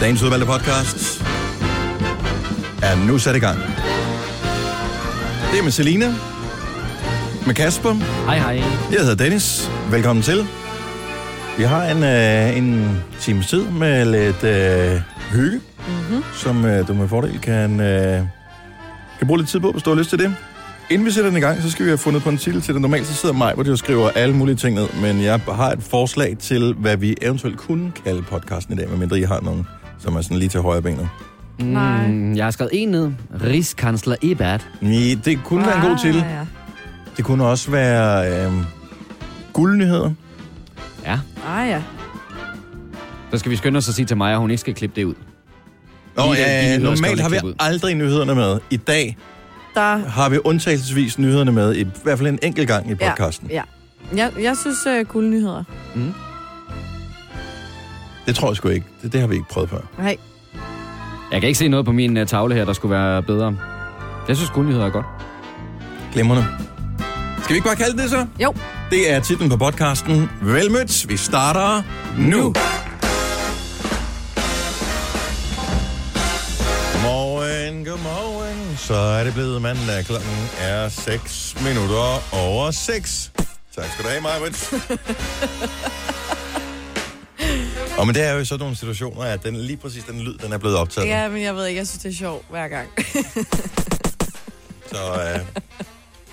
Dagens udvalgte podcast er nu sat i gang. Det er med Selina, med Kasper. Hej, hej. Jeg hedder Dennis. Velkommen til. Vi har en, øh, en times tid med lidt øh, hygge, mm-hmm. som øh, du med fordel kan, øh, kan bruge lidt tid på, hvis du har lyst til det. Inden vi sætter den i gang, så skal vi have fundet på en titel til det. Normalt så sidder mig, hvor de skriver alle mulige ting ned, men jeg har et forslag til, hvad vi eventuelt kunne kalde podcasten i dag, medmindre I har nogen, som er sådan lige til højre benet. Nej. Mm, jeg har skrevet en ned. Rigskansler Ebert. Nej, det kunne være en god titel. Ah, ja. Det kunne også være øh, guldnyheder. Ja. Ah, ja. Så skal vi skynde os at sige til mig, at hun ikke skal klippe det ud. Nå, de ja, normalt har vi ud. aldrig nyhederne med. I dag Der, har vi undtagelsesvis nyhederne med, i hvert fald en enkelt gang i podcasten. ja. Jeg, jeg synes, uh, guldnyheder. Mm. Det tror jeg sgu ikke. Det, det har vi ikke prøvet før. Nej. Jeg kan ikke se noget på min uh, tavle her, der skulle være bedre. Jeg synes, guldnyheder er godt. Glimrende. Skal vi ikke bare kalde det det så? Jo. Det er titlen på podcasten. Velmødt. Vi starter nu. Godmorgen, godmorgen. Så er det blevet mandag. Klokken er 6 minutter over 6. Tak skal du have, Majbrit. Og men det er jo i sådan nogle situationer, at den, lige præcis den lyd, den er blevet optaget. Ja, men jeg ved ikke, jeg synes, det er sjovt hver gang. Så øh,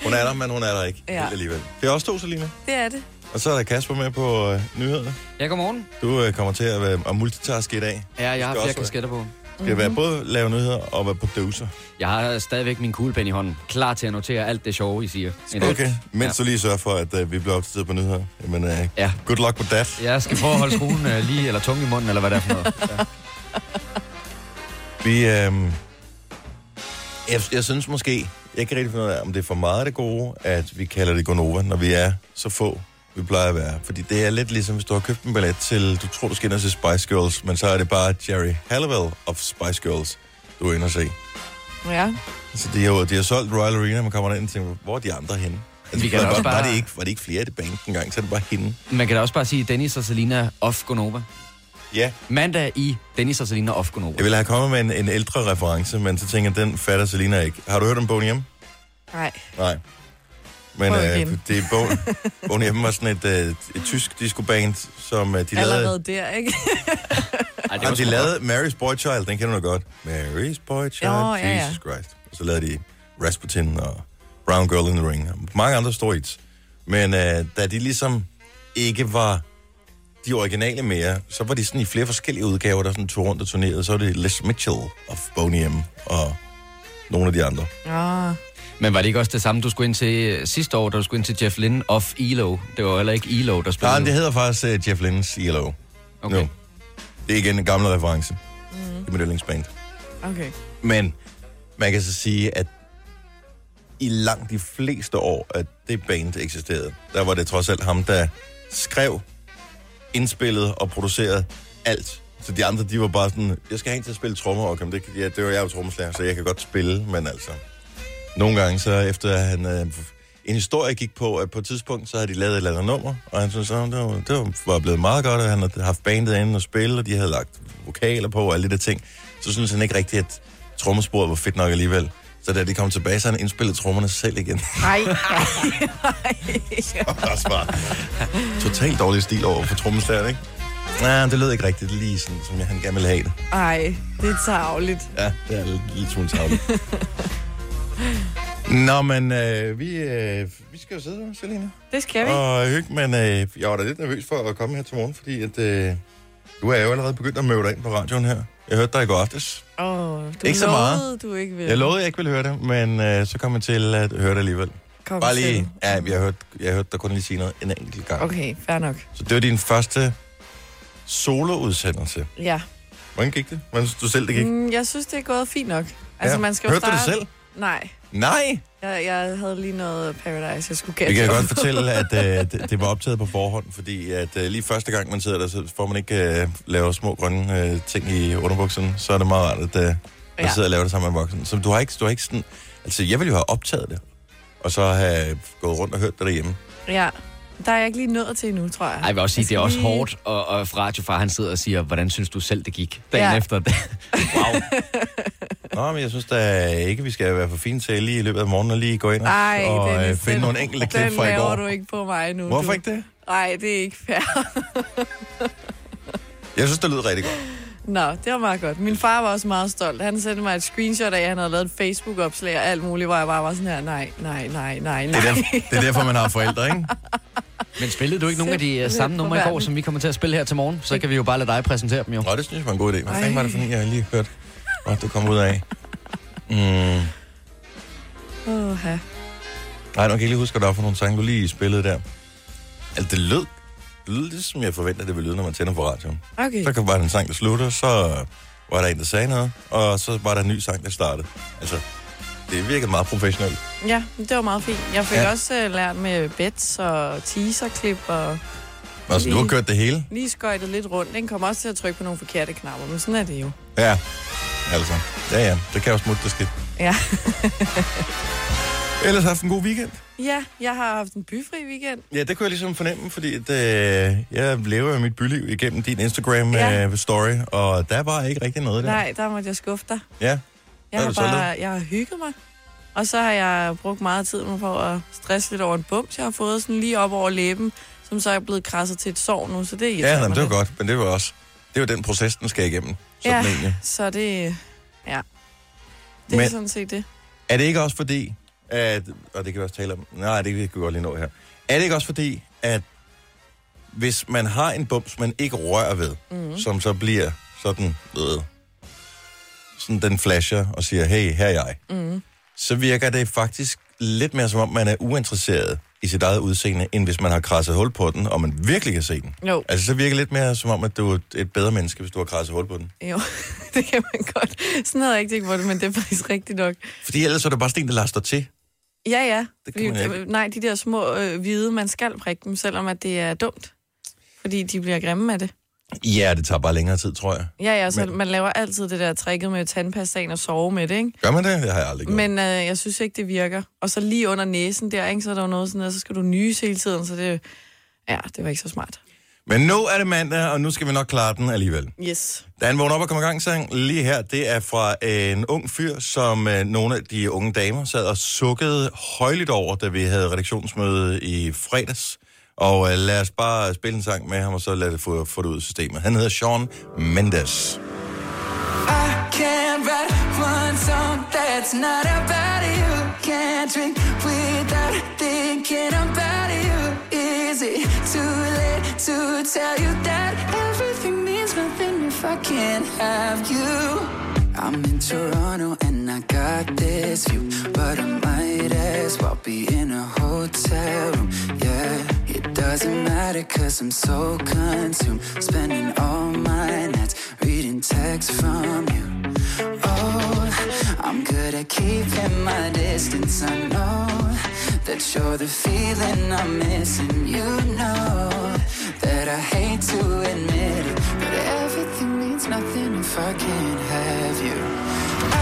hun er der, men hun er der ikke Ja. helt alligevel. Det er også to, Selina. det er det. Og så er der Kasper med på øh, nyhederne. Ja, godmorgen. Du øh, kommer til at, være, at multitaske i dag. Ja, jeg har flere kasketter på. Skal mm-hmm. være både lave nyheder og være producer. Jeg har stadigvæk min kuglepen i hånden. Klar til at notere alt det sjove, I siger. Okay, mens ja. du lige sørger for, at øh, vi bliver opdateret på nyheder. Jamen, øh, Ja. good luck with that. Jeg skal prøve at holde skruen uh, lige, eller tung i munden, eller hvad det er for noget. Ja. Vi, øh, jeg, jeg synes måske, jeg kan rigtig finde ud af, om det er for meget af det gode, at vi kalder det Gonova, når vi er så få, vi plejer at være. Fordi det er lidt ligesom, hvis du har købt en billet til, du tror, du skal ind og se Spice Girls, men så er det bare Jerry Halliwell of Spice Girls, du er inde og se. Ja. Så de har, jo- de har solgt Royal Arena, man kommer ind og tænker, hvor er de andre henne? Altså, Vi kan var, også var, var, bare- det ikke, var det ikke flere i det bank engang, så er det bare hende. Man kan da også bare sige Dennis og Selina off Gonova. Ja, Mandag i Dennis og Selina off Gonova. jeg ville have kommet med en, en ældre reference, men så tænker jeg, den fatter Selina ikke. Har du hørt om Boney M? Nej. Nej. Men øh, det er Bon, Boney M var sådan et, øh, et tysk discoband, som øh, de lavede... Allerede der, ikke? Ej, Ej, de sgu lavede Mary's Boy Child, den kender du godt. Mary's Boy Child, Jo, ja, ja. Jesus Christ. Og så lavede de Rasputin og Brown Girl in the Ring. Og mange andre store hits. Men øh, da de ligesom ikke var de originale mere, så var de sådan i flere forskellige udgaver, der sådan tog rundt og turnerede. Så var det Les Mitchell of Boney M og nogle af de andre. Ah. Men var det ikke også det samme, du skulle ind til øh, sidste år, da du skulle ind til Jeff Lynne off ELO? Det var heller ikke ELO, der spillede. Nej, det hedder faktisk uh, Jeff Lynne's ELO. Okay. Nu. Det er igen en gammel reference. Mm. Det er mit yndlingsband. Okay. Men man kan så sige, at i langt de fleste år, at det band eksisterede, der var det trods alt ham, der skrev, indspillede og producerede alt. Så de andre, de var bare sådan, jeg skal have en til at spille trommer, og det, ja, det var jeg jo trommeslager, så jeg kan godt spille, men altså... Nogle gange, så efter han... Øh, en historie gik på, at på et tidspunkt, så havde de lavet et eller andet nummer, og han synes, at det var, det var- blevet meget godt, at han havde haft bandet inde og spille, og de havde lagt vokaler på og alle de der ting. Så synes han ikke rigtigt, at trommesporet var fedt nok alligevel. Så da de kom tilbage, så han indspillet trommerne selv igen. Nej. Bare totalt dårlig stil over for trommeslageren, ikke? Nej, det lød ikke rigtigt lige sådan, som jeg han gerne ville have det. Ej, det er tarveligt. Ja, det er lidt smule tavligt. Nå, men øh, vi, øh, vi skal jo sidde her, Selina, Det skal vi. og hygge, men øh, jeg var da lidt nervøs for at komme her til morgen, fordi at, øh, du er jo allerede begyndt at møde dig ind på radioen her. Jeg hørte dig i går aftes. Åh, du Ikke så meget. du ikke vil. Jeg lovede, jeg ikke ville høre det, men øh, så kom jeg til at høre det alligevel. Kom Bare til. lige, ja, jeg har hørt, jeg har hørt dig kun lige sige noget en enkelt gang. Okay, fair nok. Så det var din første soloudsendelse. Ja. Hvordan gik det? Hvordan synes du selv, det gik? Mm, jeg synes, det er gået fint nok. Altså, Ja. man skal jo Hørte du starte... det selv? Nej. Nej! Jeg, jeg havde lige noget Paradise, jeg skulle gætte. Vi kan godt fortælle, at øh, det, det var optaget på forhånd, fordi at øh, lige første gang, man sidder der, så får man ikke øh, lave små grønne øh, ting i underbukserne. Så er det meget rart, at øh, man Ja. sidder og laver det sammen med en voksen. Så du har ikke, du har ikke sådan... Altså, jeg ville jo have optaget det, og så have gået rundt og hørt det derhjemme. Ja. Der er jeg ikke lige nået til endnu, tror jeg. Ej, jeg vil også sige, Jeg det er også lige- hårdt, og, og radiofar han sidder og siger, hvordan synes du selv, det gik dagen Ja. efter det? wow. Nå, men jeg synes da ikke, vi skal være for fine til lige i løbet af morgenen og lige gå ind og, Ej, og øh, Dennis, finde den- nogle enkelte klip den fra i går. du ikke på mig nu. Hvorfor du. ikke det? Nej, det er ikke fair. Jeg synes, det lyder rigtig godt. Nå, det var meget godt. Min far var også meget stolt. Han sendte mig et screenshot af, at han havde lavet et Facebook-opslag og alt muligt, hvor jeg bare var sådan her, nej, nej, nej, nej, Det nej. er, der, det er derfor, man har forældre, ikke? Men spillede du ikke nogle af de uh, Simpelthen samme numre i går, som vi kommer til at spille her til morgen? Så kan vi jo bare lade dig præsentere dem jo. Nå, det synes jeg var en god idé. Hvad fanden var det for en, jeg har lige hørt, at du kom ud af? Mm. Åh. Nej, nu kan jeg ikke lige huske, hvad der var for nogle sange, du lige spillede der. Altså, det lød, det lød lidt, som jeg forventer, det vil lyde, når man tænder på radioen. Okay. Så kan var der en sang, der slutter, så var der en, der sagde noget, og så var der en ny sang, der startede. Altså, det virkede meget professionelt. Ja, det var meget fint. Jeg fik Ja. også uh, lært med bets og teaserklip og Altså, du har kørt det hele. lige skøjtet lidt rundt. Den kom også til at trykke på nogle forkerte knapper, men sådan er det jo. Ja, altså. Ja, ja, det kan jo smutte det skidt. Ja. Ellers haft en god weekend. ja, jeg har haft en byfri weekend. Ja, det kunne jeg ligesom fornemme, fordi at, øh, jeg lever jo mit byliv igennem din Instagram-story, Ja. og der var ikke rigtig noget der. Nej, der måtte jeg skuffe dig. Ja, Jeg har bare jeg har hygget mig. Og så har jeg brugt meget tid på at stresse lidt over en bums, jeg har fået sådan lige op over læben, som så er blevet krasset til et sår nu, så det er ja jamen, det var godt, men det var også, det var den proces, den skal igennem. Sådan Ja. egentlig. Så det, ja. Det er Men- sådan set det. Er det ikke også fordi, at, og det kan vi også tale om, nej, det kan vi godt lige nå her. Er det ikke også fordi, at hvis man har en bums, man ikke rører ved, mm. som så bliver sådan, øh, sådan den flasher og siger, hey, her er jeg, mm. så virker det faktisk lidt mere som om, man er uinteresseret i sit eget udseende, end hvis man har krasset hul på den, og man virkelig kan se den. Jo, Altså, så virker det lidt mere som om, at du er et bedre menneske, hvis du har krasset hul på den. jo. det kan man godt. Sådan havde jeg ikke tænkt på det, men det er faktisk rigtigt nok. Fordi ellers er det bare sten, der laster til. Ja, ja. Det kan man Fordi, nej, de der små øh, hvide, man skal prikke dem, selvom at det er dumt. Fordi de bliver grimme af det. Ja, det tager bare længere tid, tror jeg. Ja, ja, så Men- man laver altid det der tricket med tandpastaen og sove med det, ikke? Gør man det? Det har jeg aldrig gjort. Men øh, jeg synes ikke, det virker. Og så lige under næsen der, ikke? Så er der jo noget sådan noget, så skal du nyse hele tiden, så det... Ja, det var ikke så smart. Men nu er det mandag, og nu skal vi nok klare den alligevel. Yes. Da han vågner op og kommer i gang, sang lige her, det er fra en ung fyr, som øh, nogle af de unge damer sad og sukkede højligt over, da vi havde redaktionsmøde i fredags. Og øh, lad os bare spille en sang med ham, og så lad det få, få det ud af systemet. Han hedder Sean Mendes. I can't write one song that's not about you. Can't drink without thinking about you. Is it too late to tell you that everything means nothing if I can't have you? I'm in Toronto and I got this view, but I might as well be in a hotel room. Yeah, it doesn't matter cause I'm so consumed, spending all my nights reading texts from you. Oh, I'm good at keeping my distance. I know that you're the feeling I'm missing. You know that I hate to admit it, but everything means nothing if I can't have you.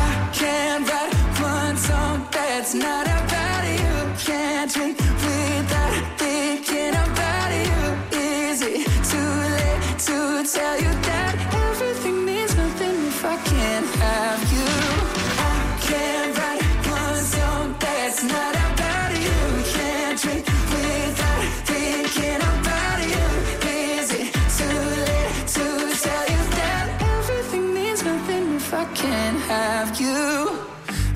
I can't write one song that's not about you. Can't drink tell you that everything means nothing if I can't have you? I can't write one song that's not about you. Can't drink without thinking about you. Is it too late to tell you that everything means nothing if I can't have you?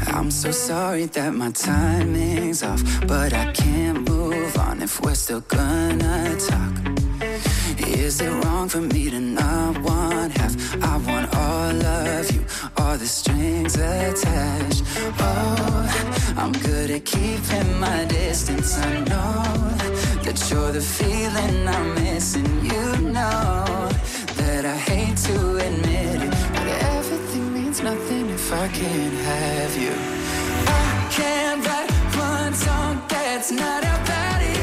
I'm so sorry that my timing's off, but I can't move on if we're still gonna talk. Is it wrong for me to not want half? I want all of you, all the strings attached. Oh, I'm good at keeping my distance. I know that you're the feeling I'm missing. You know that I hate to admit it, but everything means nothing if I can't have you. I can't write one song that's not about you.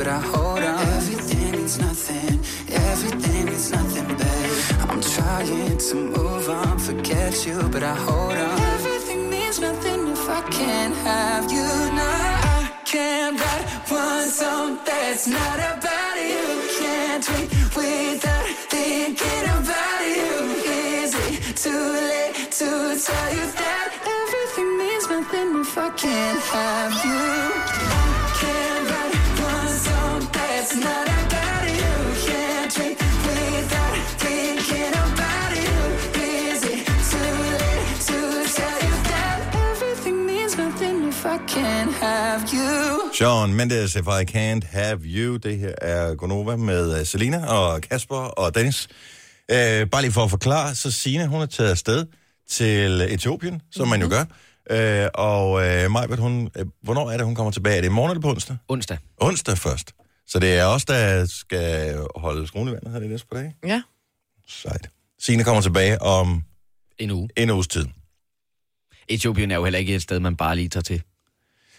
But I hold on. Everything means nothing, everything means nothing, babe. I'm trying to move on, forget you, but I hold on. Everything means nothing if I can't have you. now. I can't write one song that's not about you. Can't drink without thinking about you. Is it too late to tell you that everything means nothing if I can't have you? Sean Mendes, If I Can't Have You. Det her er Gonova med øh, Selina og Kasper og Dennis. Øh, bare lige for at forklare, så Sina, hun er taget afsted til Etiopien, som man jo gør. Øh, og øh, Majbert, hun, øh, hvornår er det, hun kommer tilbage? Er det i morgen eller på onsdag? Onsdag. Onsdag først. Så det er os, der skal holde skruen i vandet her de næste par dage. Ja. Sejt. Signe kommer tilbage om En uge. en uges tid. Etiopien er jo heller ikke et sted, man bare lige tager til.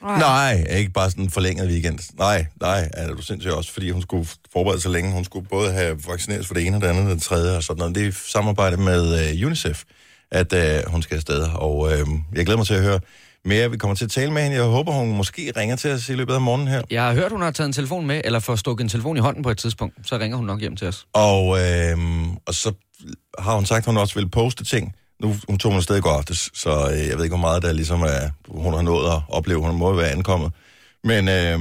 Nej. Nej, ikke bare sådan en forlænget weekend. Nej, nej, er du sindssygt også, fordi hun skulle forberede sig længe. Hun skulle både have vaccineret for det ene og det andet og det tredje og sådan noget. Det er samarbejde med uh, UNICEF, at uh, hun skal afsted. Og uh, jeg glæder mig til at høre mere. Vi kommer til at tale med hende. Jeg håber, hun måske ringer til os i løbet af morgenen her. Jeg har hørt, hun har taget en telefon med, eller får stukket en telefon i hånden på et tidspunkt. Så ringer hun nok hjem til os. Og, øh, og så har hun sagt, at hun også vil poste ting. Nu hun tog hun afsted i går aftes, så øh, jeg ved ikke, hvor meget der ligesom er, hun har nået at opleve. Hun må være ankommet. Men, øh,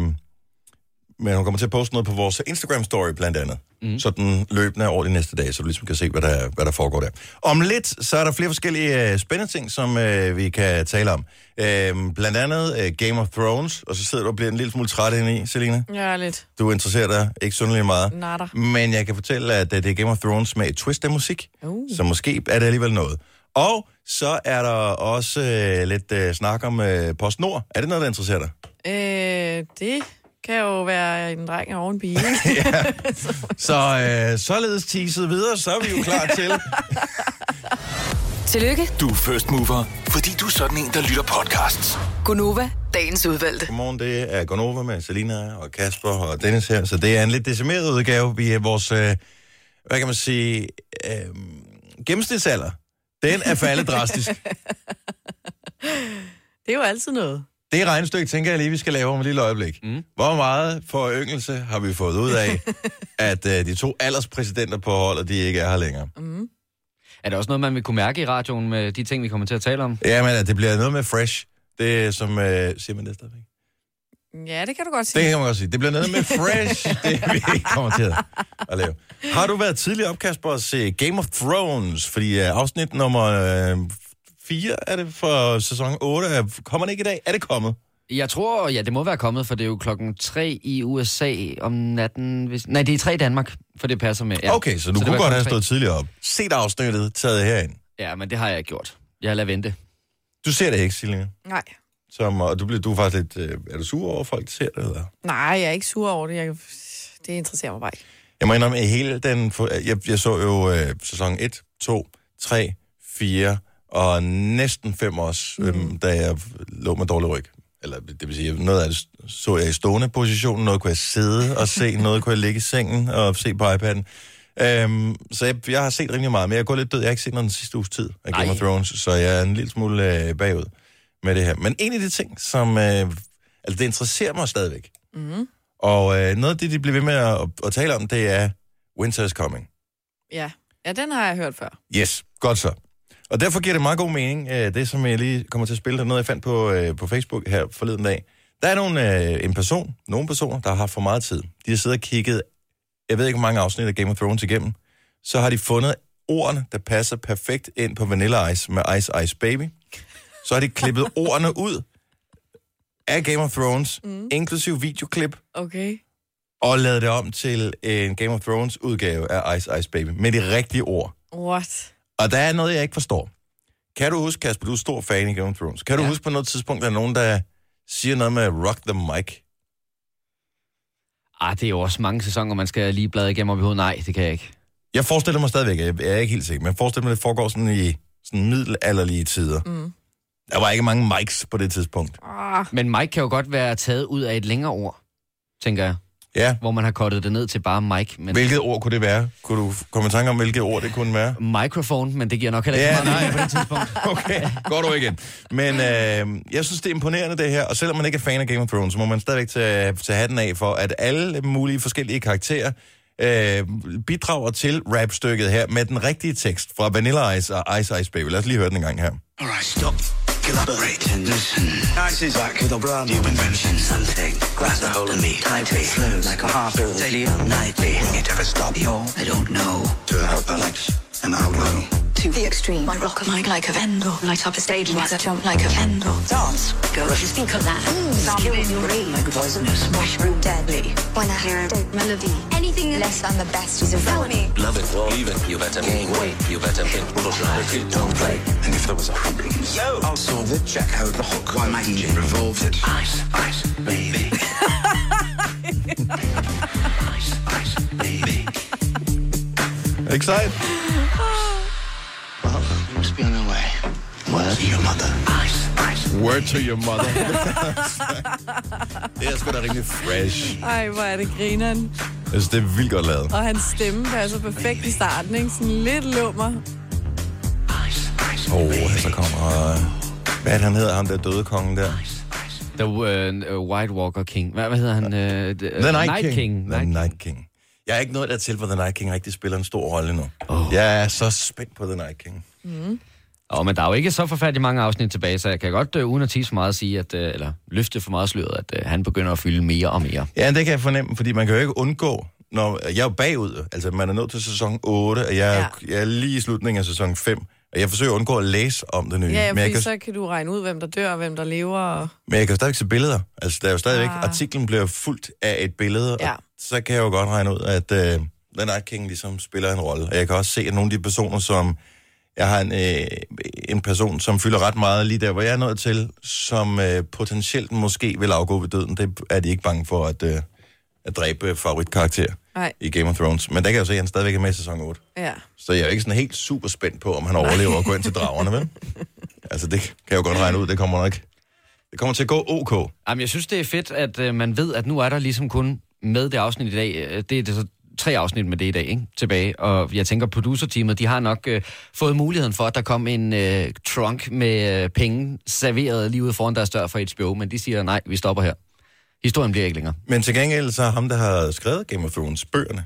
men hun kommer til at poste noget på vores Instagram-story blandt andet. Mm. Så den løbende over de næste dage, så du ligesom kan se, hvad der, hvad der foregår der. Om lidt, så er der flere forskellige øh, spændende ting, som øh, vi kan tale om. Øh, blandt andet øh, Game of Thrones, og så sidder du og bliver en lille smule træt inde i, Selina. Ja, lidt. Du interesserer dig ikke synderligt meget. Natter. Men jeg kan fortælle, at øh, det er Game of Thrones med et twist af musik, Uh. så måske er det alligevel noget. Og så er der også øh, lidt øh, snak om øh, PostNord. Er det noget, der interesserer dig? Øh, det kan jo være en dreng og en pige. ikke? Så øh, således teaset videre, så er vi jo klar til. Tillykke, Du er first mover, fordi du er sådan en, der lytter podcasts. Gunova, dagens udvalgte. Godmorgen, det er Gonova med Selina og Kasper og Dennis her. Så det er en lidt decimeret udgave. Vi er vores, øh, hvad kan man sige, øh, gennemsnitsalder. Den er faldet drastisk. Det er jo altid noget. Det regnestykke tænker jeg lige, vi skal lave om et lille øjeblik. Mm. Hvor meget foryngelse har vi fået ud af, at uh, de to alderspræsidenter på holdet, de ikke er her længere? Mm. Er der også noget, man vil kunne mærke i radioen med de ting, vi kommer til at tale om? Jamen, at det bliver noget med fresh. Det er som, uh, siger man det stadigvæk? Ja, det kan du godt sige. Det kan man godt sige. Det bliver noget med fresh, det vi ikke kommer til at, at lave. Har du været tidlig op, Kasper, at se Game of Thrones? Fordi uh, afsnit nummer uh, 4 er det for sæson 8. Er- Kommer det ikke i dag? Er det kommet? Jeg tror, ja, det må være kommet, for det er jo klokken 3 i USA om natten. Hvis... Nej, det er 3 i Danmark, for det passer med. Ja. Okay, så du det kunne godt have stået tidligere op. Set afsnittet, taget herind. Ja, men det har jeg ikke gjort. Jeg lader vente. Du ser det ikke, Silje. Nej. Som, og du, bliver, du er faktisk lidt... Øh, er du sur over, at folk ser det? Eller? Nej, jeg er ikke sur over det. Jeg, det interesserer mig bare ikke. Jeg må indrømme, at hele den... for- Jeg, jeg så jo øh, sæson 1, 2, 3, 4 og næsten 5 også, mm. øhm, da jeg lå med dårlig ryg. Eller det vil sige, noget af det så jeg i stående position, noget kunne jeg sidde og se, noget kunne jeg ligge i sengen og se på iPad'en. Øhm, så jeg, jeg har set rimelig meget, men jeg gået lidt død. Jeg har ikke set noget den sidste uges tid af Game Nej. of Thrones, så jeg er en lille smule øh, bagud med det her. Men en af de ting, som... Øh, altså, det interesserer mig stadigvæk. Mm. Og øh, noget af det, de bliver ved med at, at tale om, det er Winter is Coming. Ja. ja, den har jeg hørt før. Yes, godt så. Og derfor giver det meget god mening, øh, det som jeg lige kommer til at spille, der er noget, jeg fandt på, øh, på Facebook her forleden dag. Der er nogle, øh, en person, nogle personer, der har haft for meget tid. De har siddet og kigget, jeg ved ikke, hvor mange afsnit af Game of Thrones igennem. Så har de fundet ordene, der passer perfekt ind på Vanilla Ice med Ice Ice Baby. Så har de klippet ordene ud af Game of Thrones, mm. inklusiv videoklip, Okay. og lavet det om til en Game of Thrones udgave af Ice Ice Baby, med de rigtige ord. What? Og der er noget, jeg ikke forstår. Kan du huske, Kasper, du er stor fan i Game of Thrones. Kan du Ja. huske på noget tidspunkt, der er nogen, der siger noget med rock the mic? Ah, det er jo også mange sæsoner, man skal lige bladre igennem op i hovedet. Nej, det kan jeg ikke. Jeg forestiller mig stadigvæk, jeg er ikke helt sikker, men jeg forestiller mig, at det foregår sådan i sådan middelalderlige tider. Mm. Der var ikke mange mics på det tidspunkt. Men Mike kan jo godt være taget ud af et længere ord, tænker jeg. Ja. Hvor man har kottet det ned til bare Mike. Men Hvilket ord kunne det være? Kunne du komme i tanke om, hvilket ord det kunne være? Microphone, men det giver nok heller Ja, ikke meget nej. på det tidspunkt. Okay, går du igen. Men øh, jeg synes, det er imponerende det her, og selvom man ikke er fan af Game of Thrones, så må man stadigvæk tage, tage hatten af for, at alle mulige forskellige karakterer øh, bidrager til rapstykket her med den rigtige tekst fra Vanilla Ice og Ice Ice Baby. Lad os lige høre den en gang her. Alright, stop. Collaborate and listen. Ice is back with a brand new invention. Something grabs a hold of me tightly. Flows like a heart daily and nightly. Will it ever stop? You're, I don't know. To our balance and our glow. To the extreme. I rock a mic like a vendor, light up a stage like a jump like a candle. Dance, go. Just think of that. Sound in your brain like poisonous, mushroom deadly. When I hear a dope melody, anything less than the best is a felony. Love it or leave it, you better gain weight, you better think, like it, don't play. And if there was a problem, yo, I'll solve it. Check out the hook while my DJ revolves it. Ice, ice, baby. ice, ice, baby. Ikke Word to your mother. Ice, ice. Word to your mother. det er sgu da rimelig fresh. Ej, hvor er det grineren. Jeg synes, det er vildt godt lavet. Og hans stemme passer perfekt i starten, ikke? Sådan lidt lummer. Åh, oh, så kommer... øh, Hvad er det, han hedder, ham der døde kongen der? The uh, White Walker King. Hvad, hvad hedder han? Uh, the, The Night, King. King. The Night King. Jeg er ikke nået dertil, hvor The Night King rigtig spiller en stor rolle nu. Oh. Jeg er så spændt på The Night King. Og men der er jo ikke så forfærdeligt mange afsnit tilbage, så jeg kan godt, uh, uden at tige for meget, sige, at, uh, eller løfte for meget sløret, at uh, han begynder at fylde mere og mere. Ja, det kan jeg fornemme, fordi man kan jo ikke undgå, når jeg er jo bagud. Altså, man er nået til sæson 8, og jeg, ja. jeg er lige i slutningen af sæson 5. Og jeg forsøger at undgå at læse om det nye. Ja, ja men, jeg fordi kan, så kan du regne ud, hvem der dør og hvem der lever. Og... men jeg kan jo stadigvæk se billeder. Altså, der er jo stadigvæk... Ah. Artiklen bliver fuldt af et billede, Ja. og så kan jeg jo godt regne ud, at uh, The Night King ligesom spiller en rolle. Og jeg kan også se, at nogle af de personer, som... Jeg har en, øh, en person, som fylder ret meget lige der, hvor jeg er nået til, som øh, potentielt måske vil afgå ved døden. Det er de ikke bange for at, øh, at dræbe favoritkarakter Nej, i Game of Thrones. Men der kan jeg jo se, at han stadigvæk er med i sæson 8. ja. Så jeg er ikke sådan helt super spændt på, om han overlever og går ind til dragerne, vel? Altså, det kan jeg jo godt regne ud. Det kommer nok... Det kommer til at gå ok. Jamen, jeg synes, det er fedt, at uh, man ved, at nu er der ligesom kun med det afsnit i dag. øh, Det er det så tre afsnit med det i dag, ikke? Tilbage. Og jeg tænker, producerteamet, de har nok uh, fået muligheden for, at der kom en uh, trunk med uh, penge serveret lige ude foran deres dør for HBO, men de siger, nej, vi stopper her. Historien bliver ikke længere. Men til gengæld så er ham, der har skrevet Game of Thrones bøgerne,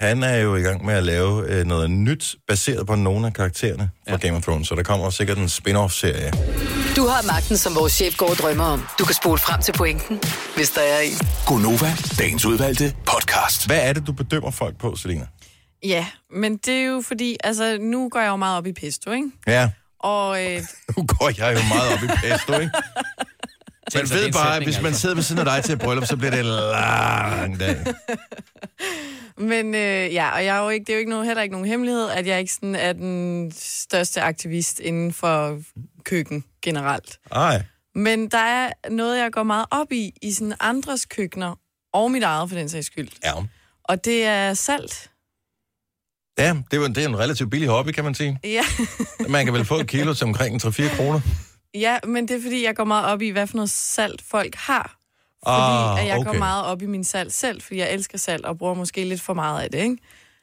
han er jo i gang med at lave øh, noget nyt, baseret på nogle af karaktererne fra ja. Game of Thrones. Så der kommer sikkert en spin-off-serie. Du har magten, som vores chef går og drømmer om. Du kan spole frem til pointen, hvis der er en. Gonova, dagens udvalgte podcast. Hvad er det, du bedømmer folk på, Selina? Ja, men det er jo fordi, altså nu går jeg jo meget op i pesto, ikke? Ja, Og øh, nu går jeg jo meget op i pesto, ikke? Man ved bare, at hvis man altså. sidder ved siden af dig til et bryllup, så bliver det en lang dag. Men øh, ja, og jeg er jo ikke, det er jo ikke nogen, heller ikke nogen hemmelighed, at jeg ikke sådan er den største aktivist inden for køkken generelt. Ej. Men der er noget, jeg går meget op i, i sådan andres køkkener, og mit eget for den sags skyld. Ja. Og det er salt. Ja, det er, det er en relativt billig hobby, kan man sige. Ja. Man kan vel få et kilo til omkring 3-4 kroner. ja, men det er fordi, jeg går meget op i, hvad for noget salt folk har. Fordi Ah, at jeg går okay. meget op i min salt selv, fordi jeg elsker salt og bruger måske lidt for meget af det, ikke?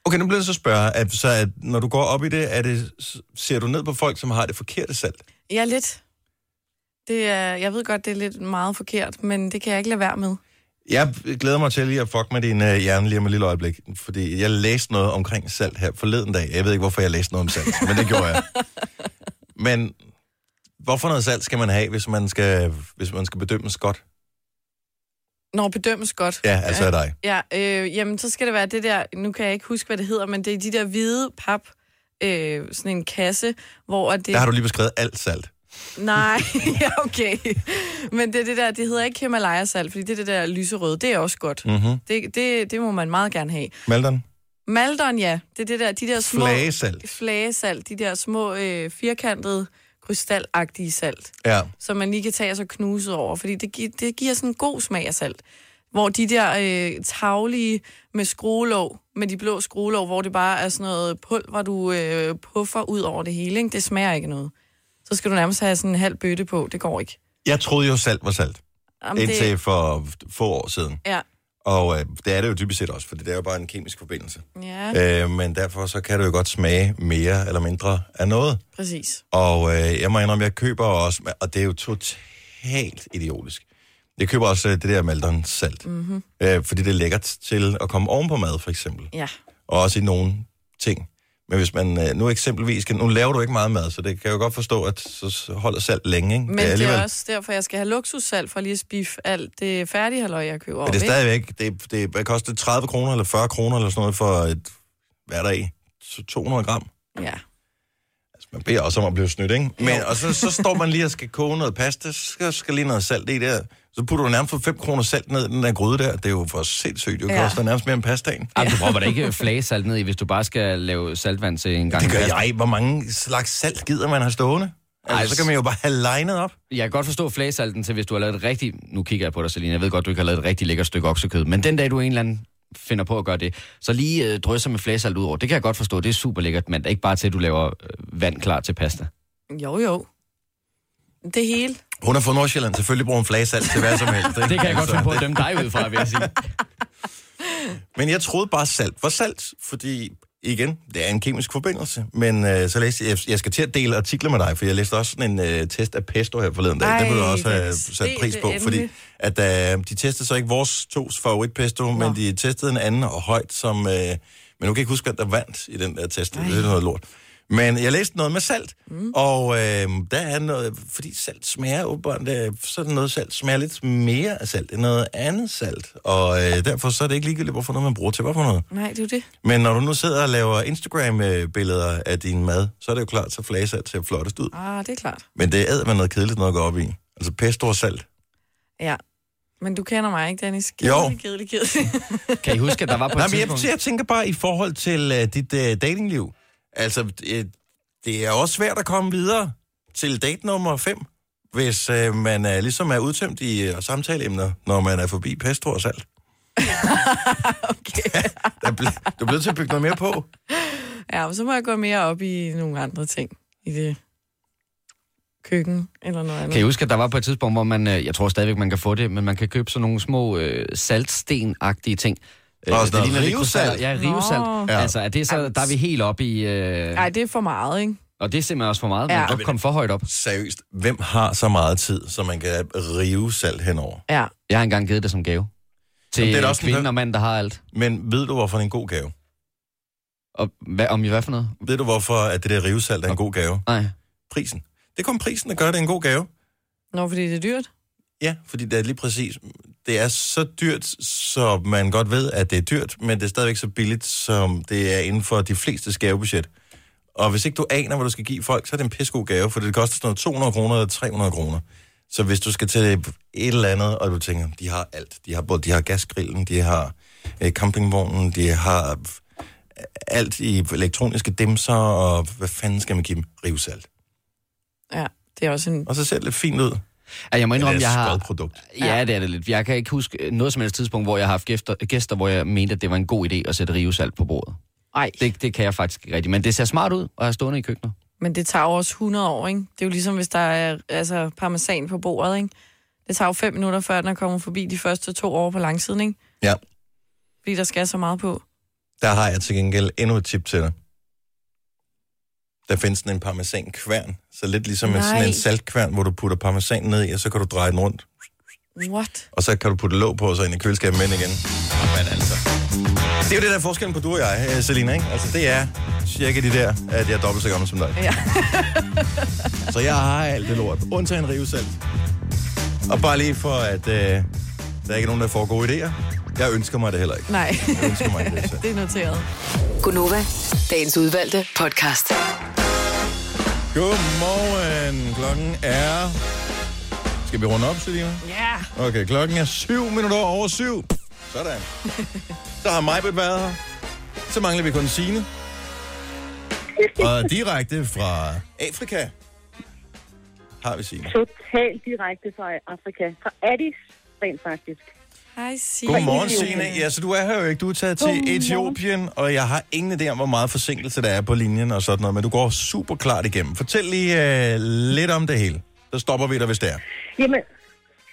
Okay, nu bliver jeg så spørge, at, så at når du går op i det, er det, ser du ned på folk, som har det forkerte salt? Ja, lidt. Det er, jeg ved godt, det er lidt meget forkert, men det kan jeg ikke lade være med. Jeg glæder mig til lige at fuck med din uh, hjerne lige om et lille øjeblik, fordi jeg læste noget omkring salt her forleden dag. Jeg ved ikke, hvorfor jeg læste noget om salt, men det gjorde jeg. Men hvorfor noget salt skal man have, hvis man skal, hvis man skal bedømmes godt? Når bedømmes godt. Ja, altså af dig. Ja, øh, jamen så skal det være det der, nu kan jeg ikke huske, hvad det hedder, men det er de der hvide pap, øh, sådan en kasse, hvor det... Der har du lige beskrevet alt salt. Nej, ja, okay. Men det er det der, det hedder ikke Himalaya-salt, fordi det er det der lyserøde, det er også godt. Mm-hmm. Det, det, det må man meget gerne have. Maldon? Maldon, ja, det er det der, de der små... Flagesalt. Flagesalt, de der små øh, firkantede, krystalagtige salt. Ja. som man lige kan tage og så knuse over, fordi det, gi- det giver sådan en god smag af salt. Hvor de der øh, taglige med skruelåg, med de blå skruelåg, hvor det bare er sådan noget pulver, du øh, puffer ud over det hele, ikke? det smager ikke noget. Så skal du nærmest have sådan en halv bøtte på. Det går ikke. Jeg troede jo, salt var salt. Jamen, Indtil det, for få år siden. ja. Og øh, det er det jo dybest set også, for det er jo bare en kemisk forbindelse. ja, Øh, men derfor så kan det jo godt smage mere eller mindre af noget. præcis. Og øh, jeg må indrømme, jeg køber også, og det er jo totalt idiotisk. Jeg køber også øh, det der Maldon salt. Mm-hmm. Øh, fordi det er lækkert til at komme oven på mad, for eksempel. Ja. Og også i nogle ting. Men hvis man øh, nu eksempelvis, nu laver du ikke meget mad, så det kan jeg jo godt forstå, at så holder salt længe, ikke? Men det er, det er også derfor, jeg skal have luksussalt for lige at spiffe alt det færdige halløj, jeg køber Men det er stadigvæk, det, det hvad koster det 30 kroner eller 40 kroner eller sådan noget for et, hvad er der i? Så 200 gram. Ja. Altså, man beder også om at blive snydt, ikke? Men, og så, så står man lige og skal koge noget pasta, så skal, skal lige noget salt i der. Så putter du nærmest for 5 kroner salt ned i den der gryde der. Det er jo for sindssygt. Det Ja. koster nærmest mere end pastaen. Jamen, du prøver da ikke flagesalt ned i, hvis du bare skal lave saltvand til en gang. Det gør pasta. jeg. Hvor mange slags salt gider man have stående? Altså, Ej, så kan man jo bare have legnet op. Jeg kan godt forstå flagesalten til, hvis du har lavet et rigtig... Nu kigger jeg på dig, Selina. Jeg ved godt, du ikke har lavet et rigtig lækkert stykke oksekød. Men den dag, du en eller anden finder på at gøre det, så lige øh, drysser med flagesalt ud over. Det kan jeg godt forstå. Det er super lækkert, men det er ikke bare til, at du laver øh, vand klar til pasta. Jo, jo. Det hele. Hun er fra Nordsjælland. Selvfølgelig bruger hun flagesalt til hvad som helst. Ikke? Det kan jeg godt finde på at dømme dig ud fra, vil jeg sige. Men jeg troede bare, salt var salt, fordi igen, det er en kemisk forbindelse. Men øh, så læste jeg, jeg skal til at dele artikler med dig, for jeg læste også sådan en øh, test af pesto her forleden dag. Ej, det vil du også have sat pris på, fordi at, øh, de testede så ikke vores tos favoritpesto, men de testede en anden og højt, som... Øh, men nu kan jeg ikke huske, at der vandt i den der test. Det er noget lort. Men jeg læste noget med salt, mm. og øh, der er noget, fordi salt smager åbenbart, øh, så er der noget salt smager lidt mere af salt end noget andet salt, og øh, derfor så er det ikke ligegyldigt, hvorfor noget man bruger til, hvorfor noget. Nej, det er jo det. Men når du nu sidder og laver Instagram-billeder af din mad, så er det jo klart, så flagesalt ser flottest ud. Ah, det er klart. Men det er med noget kedeligt noget at gå op i. Altså pesto og salt. Ja. Men du kender mig ikke, Dennis. Jo. Kedelig, kedelig, kedelig. Kan I huske, at der var på Nej, et men jeg, jeg tænker bare i forhold til uh, dit uh, datingliv. Altså, det, det er også svært at komme videre til date nummer 5, hvis uh, man uh, ligesom er udtømt i uh, samtaleemner, når man er forbi pesto og salt. okay. Der ble, du er blevet til at bygge noget mere på. Ja, men så må jeg gå mere op i nogle andre ting. I det køkken eller noget andet. Kan I huske, at der var på et tidspunkt, hvor man, øh, jeg tror stadigvæk, man kan få det, men man kan købe sådan nogle små øh, saltsten-agtige ting. Øh, noget ligner lidt rivsalt. Ja, rivsalt. Nå. Ja. Altså, er det så, der er vi helt oppe i... Øh, Nej, det er for meget, ikke? og det er simpelthen også for meget. Ja. Man kan komme for højt op. Seriøst, hvem har så meget tid, så man kan rive salt henover? Ja. Jeg har engang givet det som gave. Til Jamen, det er også en kvinden hø- og mand, der har alt. Men ved du, hvorfor det er en god gave? Og hvad, om I hvad for noget? Ved du, hvorfor at det der rivesalt er en god gave? Nej. Prisen. Det er kun prisen, der gør det en god gave. Nå, fordi det er dyrt. Ja, fordi det er lige præcis. Det er så dyrt, så man godt ved, at det er dyrt, men det er stadigvæk så billigt, som det er inden for de fleste gavebudget. Og hvis ikke du aner, hvad du skal give folk, så er det en pissegod gave, for det koster sådan noget 200 kroner eller 300 kroner. Så hvis du skal til et eller andet, og du tænker, de har alt. De har både de har gasgrillen, de har øh, campingvognen, de har øh, alt i elektroniske dimser, og hvad fanden skal man give dem? Rivsalt. Ja, det er også en... Og så ser det lidt fint ud. Ja, jeg må Men indrømme, det er jeg har... produkt. Ja, det er det lidt. Jeg kan ikke huske noget som helst tidspunkt, hvor jeg har haft gæster, gæster hvor jeg mente, at det var en god idé at sætte rivesalt på bordet. Ej, Det, det kan jeg faktisk ikke rigtigt. Men det ser smart ud at have stående i køkkenet. men det tager jo også 100 år, ikke? Det er jo ligesom, hvis der er altså, parmesan på bordet, ikke? Det tager jo fem minutter, før den er kommet forbi de første to år på langsiden, ikke? Ja. Fordi der skal så meget på. Der har jeg til gengæld endnu et tip til dig. Der findes sådan en parmesan-kværn. Så lidt ligesom en, sådan Nej. en saltkværn, hvor du putter parmesan ned i, og så kan du dreje den rundt. What? Og så kan du putte låg på, og så ind i køleskabet med igen. Men altså... Det er jo det, der er forskellen på du og jeg, øh, Selina, ikke? Altså, det er cirka de der, at jeg er dobbelt så gammel som dig. Ja. Så jeg har alt det lort, undtagen rivesalt. Og bare lige for, at øh, der ikke er nogen, der får gode idéer. Jeg ønsker mig det heller ikke. Nej, Jeg ønsker mig ikke det. det er noteret. Gunova, dagens udvalgte podcast. Godmorgen. Klokken er... Skal vi runde op, Selina? Ja. Okay, klokken er syv minutter over syv. Sådan. Så har Majbet været her. Så mangler vi kun Signe. Og direkte fra Afrika har vi Signe. Totalt direkte fra Afrika. Fra Addis, rent faktisk. Hej, Signe. Godmorgen, Signe. Ja, så du er her jo ikke. Du er taget til. Etiopien, og jeg har ingen idé om, hvor meget forsinkelse der er på linjen og sådan noget, men du går super klart igennem. Fortæl lige uh, lidt om det hele. Så stopper vi dig, hvis det er. Jamen,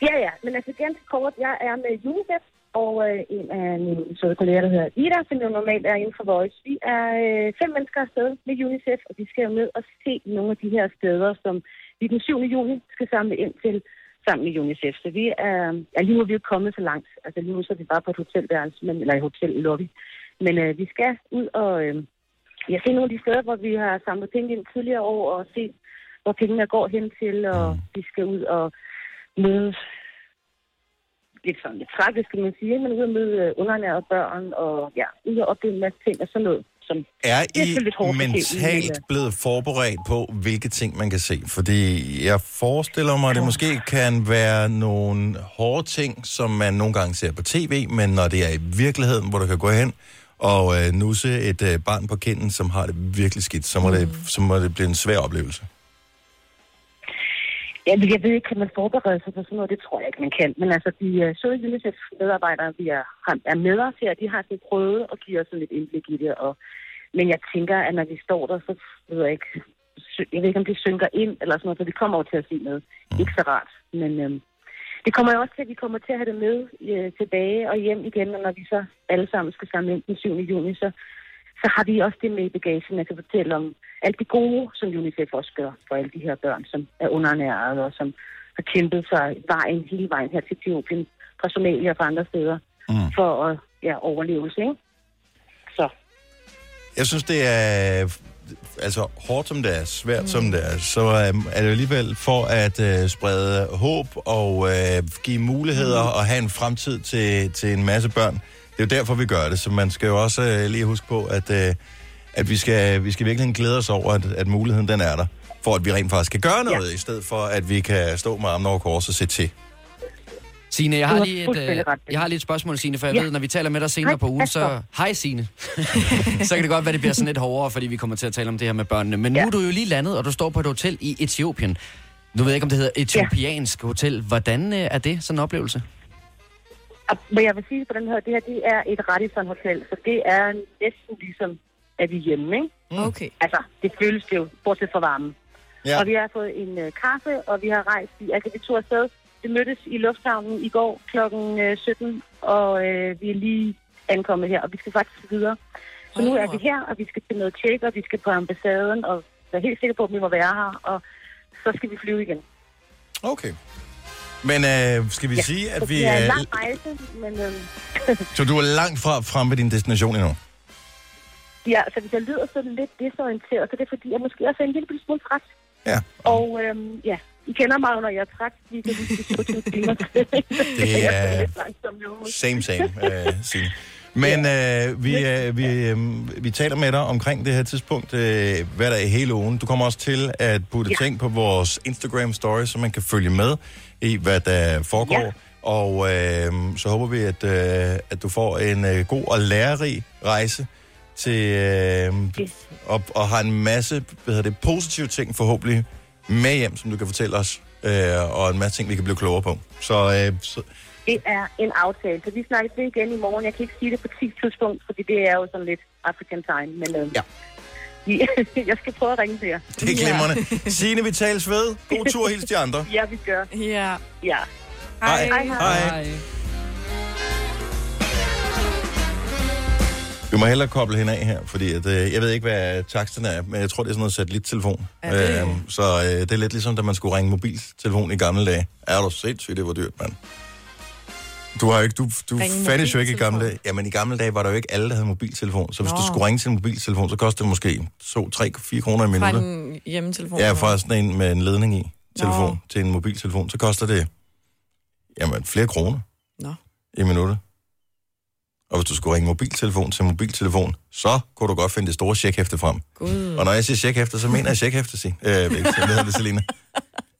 ja, ja. Men altså ganske kort, jeg er med UNICEF, og øh, en af mine søde kolleger, der hedder Ida, som jo normalt er inden for Voice. Vi er øh, fem mennesker afsted med UNICEF, og vi skal jo ned og se nogle af de her steder, som vi den 7. juni skal samle ind til sammen med UNICEF. Så vi er, ja, lige nu er vi jo kommet så langt. Altså lige nu så er vi bare på et hotelværelse, men, eller i hotel lobby. Men øh, vi skal ud og øh, ja, se nogle af de steder, hvor vi har samlet penge ind tidligere år, og se, hvor pengene går hen til, og vi skal ud og møde lidt sådan lidt tragisk, kan man sige, men ud og møde øh, underernærede børn, og ja, ud og opleve en masse ting og sådan noget, som Er Det er lidt hårdt I mentalt men, blevet forberedt på, hvilke ting man kan se? Fordi jeg forestiller mig, at det måske kan være nogle hårde ting, som man nogle gange ser på tv, men når det er i virkeligheden, hvor du kan gå hen og øh, nusse et øh, barn på kinden, som har det virkelig skidt, så må, mm. det, så må det blive en svær oplevelse. Ja, jeg ved ikke, kan man forberede sig på sådan noget? Det tror jeg ikke, man kan. Men altså, de uh, øh, søde UNICEF-medarbejdere, vi er, er med os her, de har sådan prøvet at give os sådan lidt indblik i det. Og, men jeg tænker, at når vi står der, så ved jeg ikke, jeg ved ikke, om det synker ind eller sådan noget, så vi kommer over til at se noget. Ikke så rart, men øhm, det kommer jo også til, at vi kommer til at have det med øh, tilbage og hjem igen, og når vi så alle sammen skal samle ind den 7. juni, så, så har vi også det med i bagagen, kan fortælle om alt det gode, som UNICEF også gør for alle de her børn, som er underernæret og som har kæmpet sig vejen hele vejen her til Etiopien, fra Somalia og fra andre steder, Mm. for at ja, overlevelse, ikke? Så Jeg synes, det er altså hårdt som det er, svært mm. som det er, så øh, er det alligevel for at øh, sprede håb og øh, give muligheder mm. og have en fremtid til, til en masse børn. Det er jo derfor, vi gør det, så man skal jo også øh, lige huske på, at, øh, at vi, skal, vi skal virkelig glæde os over, at, at muligheden den er der, for at vi rent faktisk kan gøre noget, ja. i stedet for at vi kan stå med armene over kors og se til. Signe, jeg har lige et, øh, jeg har lige et spørgsmål, Signe, for jeg Ja. ved, når vi taler med dig senere Hej, på ugen, så... Hej, Signe. så kan det godt være, det bliver sådan lidt hårdere, fordi vi kommer til at tale om det her med børnene. Men nu Ja. er du jo lige landet, og du står på et hotel i Etiopien. Nu ved jeg ikke, om det hedder etiopiansk hotel. Hvordan øh, er det, sådan en oplevelse? Og, men jeg vil sige på den her, det her det er et Radisson Hotel, så det er næsten ligesom, at vi er hjemme, ikke? Okay. Altså, det føles det jo, bortset fra varmen. Ja. Og vi har fået en uh, kaffe, og vi har rejst i, altså vi tog afsted. Vi mødtes i lufthavnen i går kl. 17, og øh, vi er lige ankommet her, og vi skal faktisk videre. Så nu er vi her, og vi skal til noget tjek, og vi skal på ambassaden, og jeg er helt sikker på, at vi må være her, og så skal vi flyve igen. Okay. Men øh, skal vi ja, sige, at vi... det er en Øh, lang rejse, men øh, så du er langt fra fremme ved din destination endnu? ja, så hvis jeg lyder sådan lidt desorienteret, så er det fordi, jeg måske også er en lille smule træt. Ja. Og øhm, ja, I kender mig, når jeg er træt. Vi kan de 27 timer. Det er-. Same, same, øh, Signe. Men øh, vi, øh, vi, øh, vi taler med dig omkring det her tidspunkt øh, hver dag hele ugen. Du kommer også til at putte. Ja. ting på vores Instagram-story, så man kan følge med i, hvad der foregår. Ja. Og øh, så håber vi, at, øh, at du får en øh, god og lærerig rejse til øh, Yes. og, og har en masse hvad hedder det, positive ting forhåbentlig med hjem, som du kan fortælle os, øh, og en masse ting, vi kan blive klogere på. Så, øh, så Det er en aftale, så vi snakkes ved igen i morgen. Jeg kan ikke sige det på 10 tidspunkt, fordi det er jo sådan lidt African time. Men øhm, Ja. jeg skal prøve at ringe til jer. Det er glimrende. Signe, vi tales ved. God tur, hils de andre. Ja, vi gør. Ja. Ja. Hej. Hej, hej. Hej. Vi må hellere koble hende af her, fordi at, øh, jeg ved ikke, hvad taksten er, men jeg tror, det er sådan noget satellittelefon. Det? Øhm, så øh, det er lidt ligesom, da man skulle ringe mobiltelefon i gamle dage. Er du sindssygt, det var dyrt, mand. Du har ikke, du, du fandtes jo ikke i gamle dage. Jamen i gamle dage var der jo ikke alle, der havde mobiltelefon. Så hvis Nå. du skulle ringe til en mobiltelefon, så kostede det måske 2-3-4 kroner i Fra minuttet. en hjemmetelefon. Ja, fra sådan en med en ledning i telefon Nå. til en mobiltelefon, så koster det jamen, flere kroner Nå. i minuttet. Og hvis du skulle ringe mobiltelefon til mobiltelefon, så kunne du godt finde det store checkhæfte frem. Gud. Og når jeg siger checkhæfte, så mener jeg checkhæfte, sig. Øh, ikke, hedder det, Selina?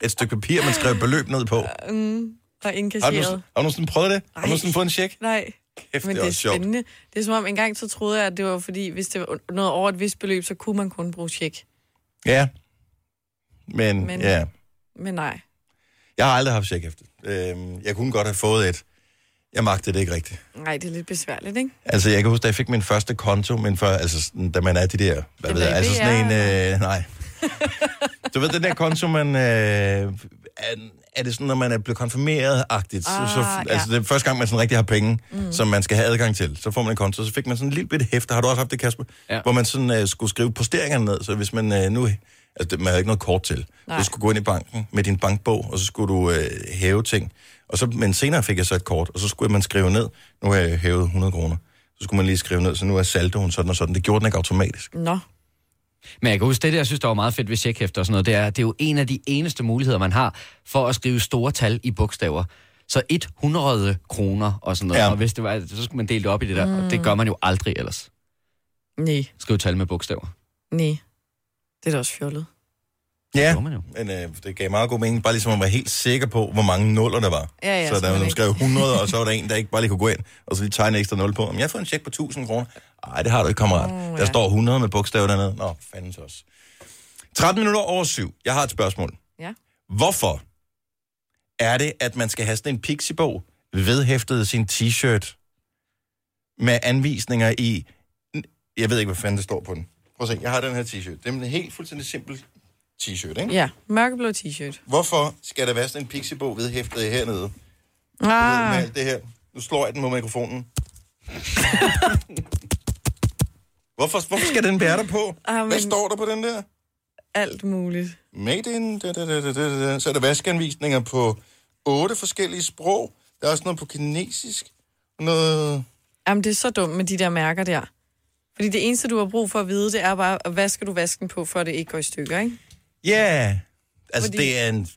Et stykke papir, man skrev beløb ned på. Mm, og Har du, indkasseret. har du nogensinde prøvet det? Har du Nej. nogensinde fået en check? Nej, Kæft, men det er det er sjovt. spændende. Det er som om, en gang så troede jeg, at det var fordi, hvis det var noget over et vist beløb, så kunne man kun bruge tjek. Ja. Men, Men- Men, ja. Men nej. Jeg har aldrig haft checkhæfte. Øhm, jeg kunne godt have fået et. Jeg magtede det ikke rigtigt. Nej, det er lidt besværligt, ikke? Altså, jeg kan huske, da jeg fik min første konto, min før, altså, da man er de der, hvad ved jeg, altså sådan en, øh, nej. Du ved, den der konto, man, øh, er, det sådan, når man er blevet konfirmeret-agtigt, ah, så, så, Ah, ja. altså det er første gang, man sådan rigtig har penge, mm. som man skal have adgang til, så får man en konto, så fik man sådan en lille bitte hæfte, har du også haft det, Kasper? Ja. Hvor man sådan øh, skulle skrive posteringerne ned, så hvis man øh, nu, altså man havde ikke noget kort til, Nej. du skulle gå ind i banken med din bankbog, og så skulle du øh, hæve ting, og så, men senere fik jeg så et kort, og så skulle man skrive ned, nu har jeg hævet 100 kroner, så skulle man lige skrive ned, så nu er saldoen sådan og sådan. Det gjorde den ikke automatisk. Nå. Men jeg kan huske, det der, jeg synes, der var meget fedt ved checkhæfter og sådan noget, det er, det er jo en af de eneste muligheder, man har for at skrive store tal i bogstaver. Så 100 kroner og sådan noget. Ja. Og hvis det var, så skulle man dele det op i det der. Mm. Og det gør man jo aldrig ellers. Nej, Skrive tal med bogstaver. nej. Det er da også fjollet. Ja, man men øh, det gav meget god mening, bare ligesom at være helt sikker på, hvor mange nuller der var. Ja, ja, så der man skrev 100, og så var der en, der ikke bare lige kunne gå ind, og så lige tegne ekstra nul på. Men jeg har fået en check på 1000 kroner. Nej, det har du ikke, kammerat. Der ja. står 100 med bogstaver dernede. Nå, fanden så også. 13 minutter over syv. Jeg har et spørgsmål. Ja. Hvorfor er det, at man skal have sådan en pixiebog vedhæftet sin t-shirt med anvisninger i... Jeg ved ikke, hvad fanden det står på den. Prøv at se, jeg har den her t-shirt. Det er en helt fuldstændig simpel t-shirt, ikke? Ja, mørkeblå t-shirt. Hvorfor skal der være sådan en pixiebog vedhæftet hernede? Ah. Med alt det her. Nu slår jeg den med mikrofonen. hvorfor, hvorfor skal den være der på? Ah, Hvad står der på den der? alt muligt. Made in... Da, da, da, da, da, da. Så er der vaskeanvisninger på otte forskellige sprog. Der er også noget på kinesisk. Noget... Jamen, det er så dumt med de der mærker der. Fordi det eneste, du har brug for at vide, det er bare, hvad skal du vaske den på, for at det ikke går i stykker, ikke? Ja, yeah. altså Fordi- det er en...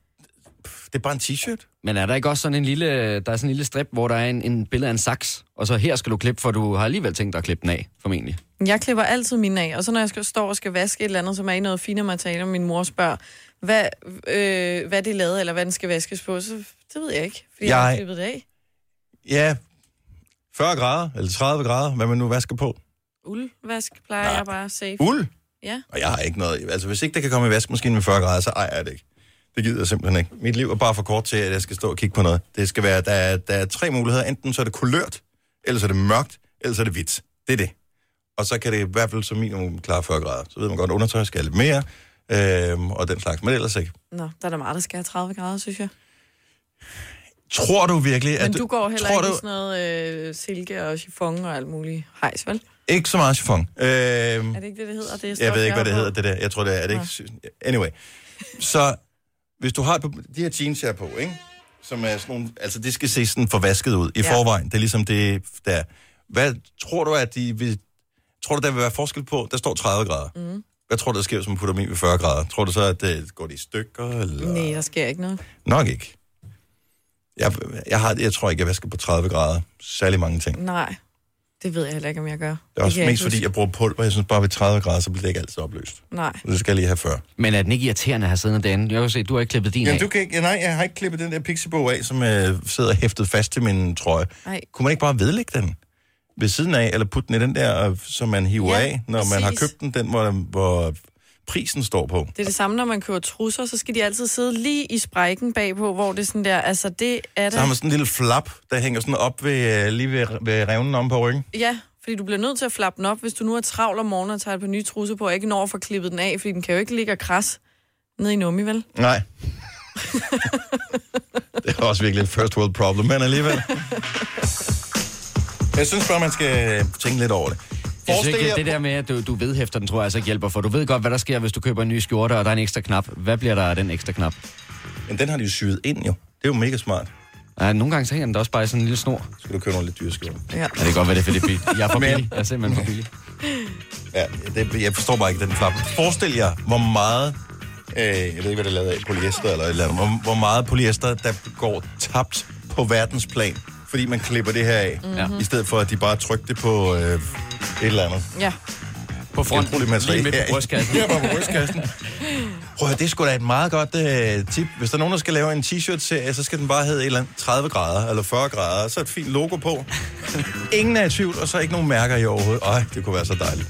Det er bare en t-shirt. Men er der ikke også sådan en lille, der er sådan en lille strip, hvor der er en, en billede af en saks, og så her skal du klippe, for du har alligevel tænkt dig at klippe den af, formentlig. Jeg klipper altid mine af, og så når jeg skal, står og skal vaske et eller andet, som er i noget finere materiale, og min mor spørger, hvad, øh, hvad det er lavet, eller hvad den skal vaskes på, så det ved jeg ikke, fordi jeg, jeg har klippet det af. Ja, 40 grader, eller 30 grader, hvad man nu vasker på. Uldvask plejer jeg bare safe. Uld? Ja. Og jeg har ikke noget... Altså, hvis ikke det kan komme i vaskemaskinen med 40 grader, så ejer jeg det ikke. Det gider jeg simpelthen ikke. Mit liv er bare for kort til, at jeg skal stå og kigge på noget. Det skal være... Der er, der er tre muligheder. Enten så er det kulørt, eller så er det mørkt, eller så er det hvidt. Det er det. Og så kan det i hvert fald som minimum klare 40 grader. Så ved man godt, at undertøj skal lidt mere, øhm, og den slags. Men ellers ikke. Nå, der er da meget, der skal have 30 grader, synes jeg. Tror du virkelig, Men at... du går heller tror ikke du, i sådan noget øh, silke og chiffon og alt muligt hejs, vel? Ikke så meget chiffon. Øhm, Er det ikke det, det hedder? Det er Jeg ved ikke, hvad det hedder, det der. Jeg tror, det er, er det ikke... Anyway. Så hvis du har de her jeans her på, ikke? Som er sådan nogle... Altså, det skal se sådan forvasket ud i Ja. forvejen. Det er ligesom det, der... Hvad tror du, at de vil... Tror du, der vil være forskel på? Der står 30 grader. Mm. Hvad tror du, der sker, hvis man putter dem i ved 40 grader? Tror du så, at det går de i stykker? Eller? Nej, der sker ikke noget. Nok ikke. Jeg, jeg, har, jeg tror ikke, jeg vasker på 30 grader. Særlig mange ting. Nej, det ved jeg heller ikke, om jeg gør. Det er også jeg mest ikke fordi, jeg bruger pulver. Jeg synes bare, ved 30 grader, så bliver det ikke altid opløst. Nej. Så det skal jeg lige have før. Men er den ikke irriterende at have siddende derinde? Jeg kan se, du har ikke klippet din Jamen, af. du kan ikke, nej, jeg har ikke klippet den der pixiebog af, som øh, sidder hæftet fast til min trøje. Nej. Kunne man ikke bare vedlægge den ved siden af, eller putte den i den der, øh, som man hiver Ja, af, når man har præcis. købt den, den hvor, hvor prisen står på? Det er det samme, når man køber trusser, så skal de altid sidde lige i sprækken bagpå, hvor det er sådan der, altså det er Så har man sådan en lille flap, der hænger sådan op ved, øh, lige ved, ved revnen om på ryggen. Ja, fordi du bliver nødt til at flappe den op, hvis du nu er travl om morgenen og tager par nye trusser på, og ikke når at få klippet den af, fordi den kan jo ikke ligge og kras ned i nummi, vel? Nej. det er også virkelig et first world problem, men alligevel. Jeg synes bare, man skal tænke lidt over det. Jeg synes Forestil ikke, det der med, at du, du vedhæfter den, tror jeg altså ikke hjælper, for du ved godt, hvad der sker, hvis du køber en ny skjorte, og der er en ekstra knap. Hvad bliver der af den ekstra knap? Men den har de jo syet ind, jo. Det er jo mega smart. Ja, nogle gange så hænger den da også bare i sådan en lille snor. Skal du købe nogle lidt dyre skjorter? Ja. Ja, det kan godt være, det er for det er billigt. Jeg er for billig. Jeg er simpelthen for billig. Ja, det, jeg forstår bare ikke den flap. Forestil jer, hvor meget, øh, jeg ved ikke, hvad det er lavet af, polyester eller et eller andet, hvor, hvor meget polyester, der går tabt på verdensplan, fordi man klipper det her af, mm-hmm. i stedet for at de bare trykker det på øh, et eller andet. Ja. På front, Genbrugeligt materiale. lige midt på brystkassen. Ja, bare på brystkassen. Prøv at høre, det er sgu da et meget godt øh, tip. Hvis der er nogen, der skal lave en t-shirt-serie, så skal den bare hedde et eller andet 30 grader eller 40 grader, så et fint logo på. Ingen er i tvivl, og så ikke nogen mærker i overhovedet. Ej, det kunne være så dejligt.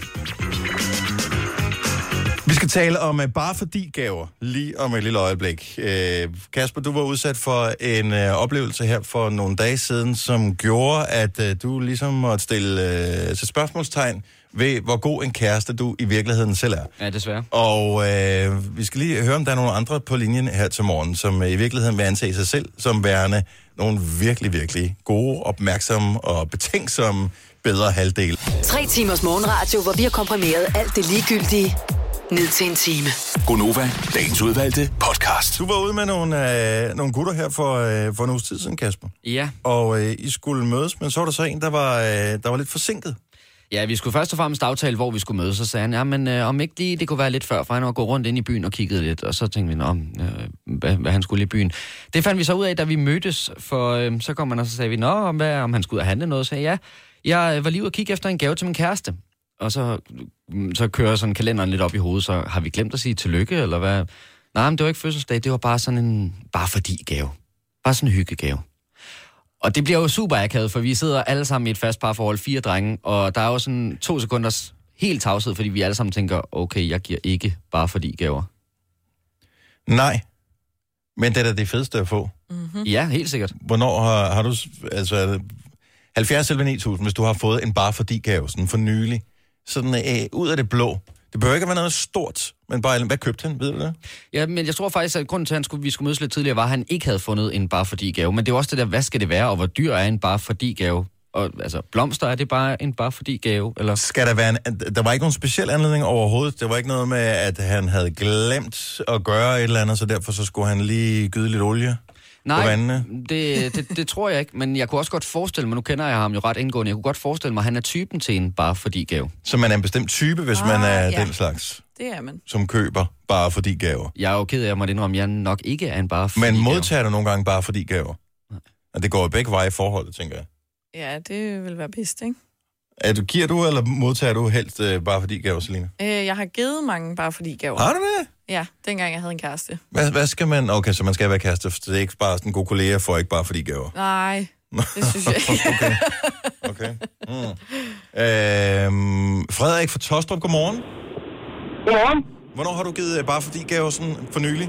Vi skal skal tale om uh, bare fordi gaver lige om et lille øjeblik. Uh, Kasper, du var udsat for en uh, oplevelse her for nogle dage siden, som gjorde, at uh, du ligesom måtte stille uh, til spørgsmålstegn ved, hvor god en kæreste du i virkeligheden selv er. Ja, desværre. Og øh, vi skal lige høre, om der er nogle andre på linjen her til morgen, som øh, i virkeligheden vil anse sig selv som værende nogle virkelig, virkelig gode, opmærksomme og betænksomme bedre halvdel. Tre timers morgenradio, hvor vi har komprimeret alt det ligegyldige ned til en time. Gonova, dagens udvalgte podcast. Du var ude med nogle, øh, nogle gutter her for, øh, for en uges tid siden, Kasper. Ja. Og øh, I skulle mødes, men så var der så en, der var, øh, der var lidt forsinket. Ja, vi skulle først og fremmest aftale, hvor vi skulle mødes, så sagde han, ja, men øh, om ikke lige, det kunne være lidt før, for han var gået rundt ind i byen og kiggede lidt, og så tænkte vi, nå, øh, hvad, hvad, han skulle i byen. Det fandt vi så ud af, da vi mødtes, for øh, så kom man og så sagde vi, nå, om, hvad, om han skulle ud og handle noget, så sagde jeg, ja, jeg øh, var lige ude og kigge efter en gave til min kæreste. Og så, så kører sådan kalenderen lidt op i hovedet, så har vi glemt at sige tillykke, eller hvad? Nej, men det var ikke fødselsdag, det var bare sådan en, bare fordi gave. Bare sådan en hyggegave. Og det bliver jo super akavet, for vi sidder alle sammen i et fast parforhold, fire drenge, og der er jo sådan to sekunders helt tavshed, fordi vi alle sammen tænker, okay, jeg giver ikke bare fordi gaver. Nej, men det er da det fedeste at få. Mm-hmm. Ja, helt sikkert. Hvornår har, har du, altså er det 70 eller 9000, hvis du har fået en bare fordi gave, sådan for nylig, sådan øh, ud af det blå. Det behøver ikke at være noget stort, men bare, hvad købte han, ved du det? Ja, men jeg tror faktisk, at grunden til, at han skulle, vi skulle mødes lidt tidligere, var, at han ikke havde fundet en bare fordi gave. Men det er også det der, hvad skal det være, og hvor dyr er en bare fordi gave? Og, altså, blomster, er det bare en bare fordi gave? Eller? Skal der være en, der var ikke nogen speciel anledning overhovedet. Der var ikke noget med, at han havde glemt at gøre et eller andet, så derfor så skulle han lige gyde lidt olie på Nej, vandene. det, det, det tror jeg ikke, men jeg kunne også godt forestille mig, nu kender jeg ham jo ret indgående, jeg kunne godt forestille mig, at han er typen til en bare fordi gave. Så man er en bestemt type, hvis Ah, man er ja. den slags, Det er man. som køber bare fordi gaver. Jeg er jo ked af, at jeg måtte indrømme, at jeg nok ikke er en bare fordi Men gave. modtager du nogle gange bare fordi gaver? Og det går jo begge veje i forholdet, tænker jeg. Ja, det vil være bedst, ikke? Er du, giver du, eller modtager du helst øh, bare fordi gaver, Selina? Øh, jeg har givet mange bare fordi gaver. Har du det? Ja, dengang jeg havde en kæreste. Hvad, hvad skal man... Okay, så man skal være kæreste, for det er ikke bare sådan en god kollega, for ikke bare fordi gaver. Nej, det synes jeg ikke. okay. okay. Mm. Øhm, Frederik fra Tostrup, godmorgen. Godmorgen. Hvornår har du givet øh, bare fordi gaver sådan for nylig?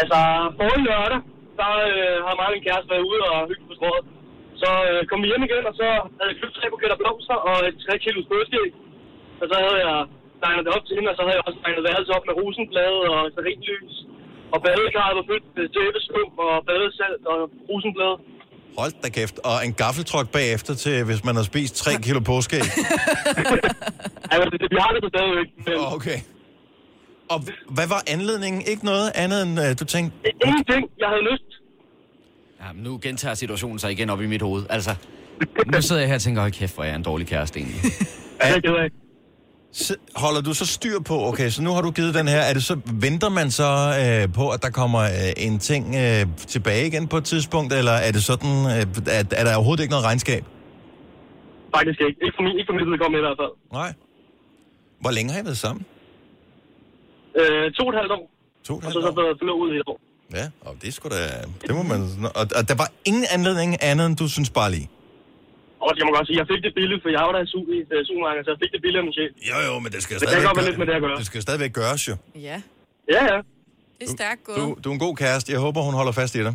Altså, forrige lørdag, der øh, har mig og min kæreste været ude og hygge på strået. Så øh, kom vi hjem igen, og så havde jeg købt tre buketter blomster og et 3 kilos bødskæg. Og så havde jeg legnet det op til hende, og så havde jeg også legnet værelset op med rosenblade og serinlys. Og badekarret var fyldt med tæppeskum og badesalt og rosenblade. Hold da kæft. Og en gaffeltruck bagefter til, hvis man har spist 3 kilo påskæg. Altså, det, vi har det stadigvæk. Men... Okay. Og hvad var anledningen? Ikke noget andet end, uh, du tænkte... Ingenting. Jeg havde lyst. Ja, men nu gentager situationen sig igen op i mit hoved. Altså, nu sidder jeg her og tænker, hold kæft, hvor er jeg en dårlig kæreste egentlig. Ja, det var Så holder du så styr på, okay, så nu har du givet den her, er det så, venter man så øh, på, at der kommer øh, en ting øh, tilbage igen på et tidspunkt, eller er det sådan, øh, at, er der overhovedet ikke noget regnskab? Faktisk ikke. Ikke for, min, ikke for mit vedkommende i hvert fald. Nej. Hvor længe har I været sammen? Øh, to og et halvt år. To og et Og så så været forlovet i et år. Ja, og det skulle da, det må man, og, og der var ingen anledning andet, end du synes bare lige. Og jeg må godt sige, jeg fik det billigt, for jeg var der i su- i øh, supermarkedet, så jeg fik det billigt af min chef. Jo, jo, men det skal Det kan stadigvæk godt være lidt med det at gøre. Det skal stadigvæk gøres jo. Ja, Ja, ja. det er stærkt gået. Du, du er en god kæreste. Jeg håber, hun holder fast i dig.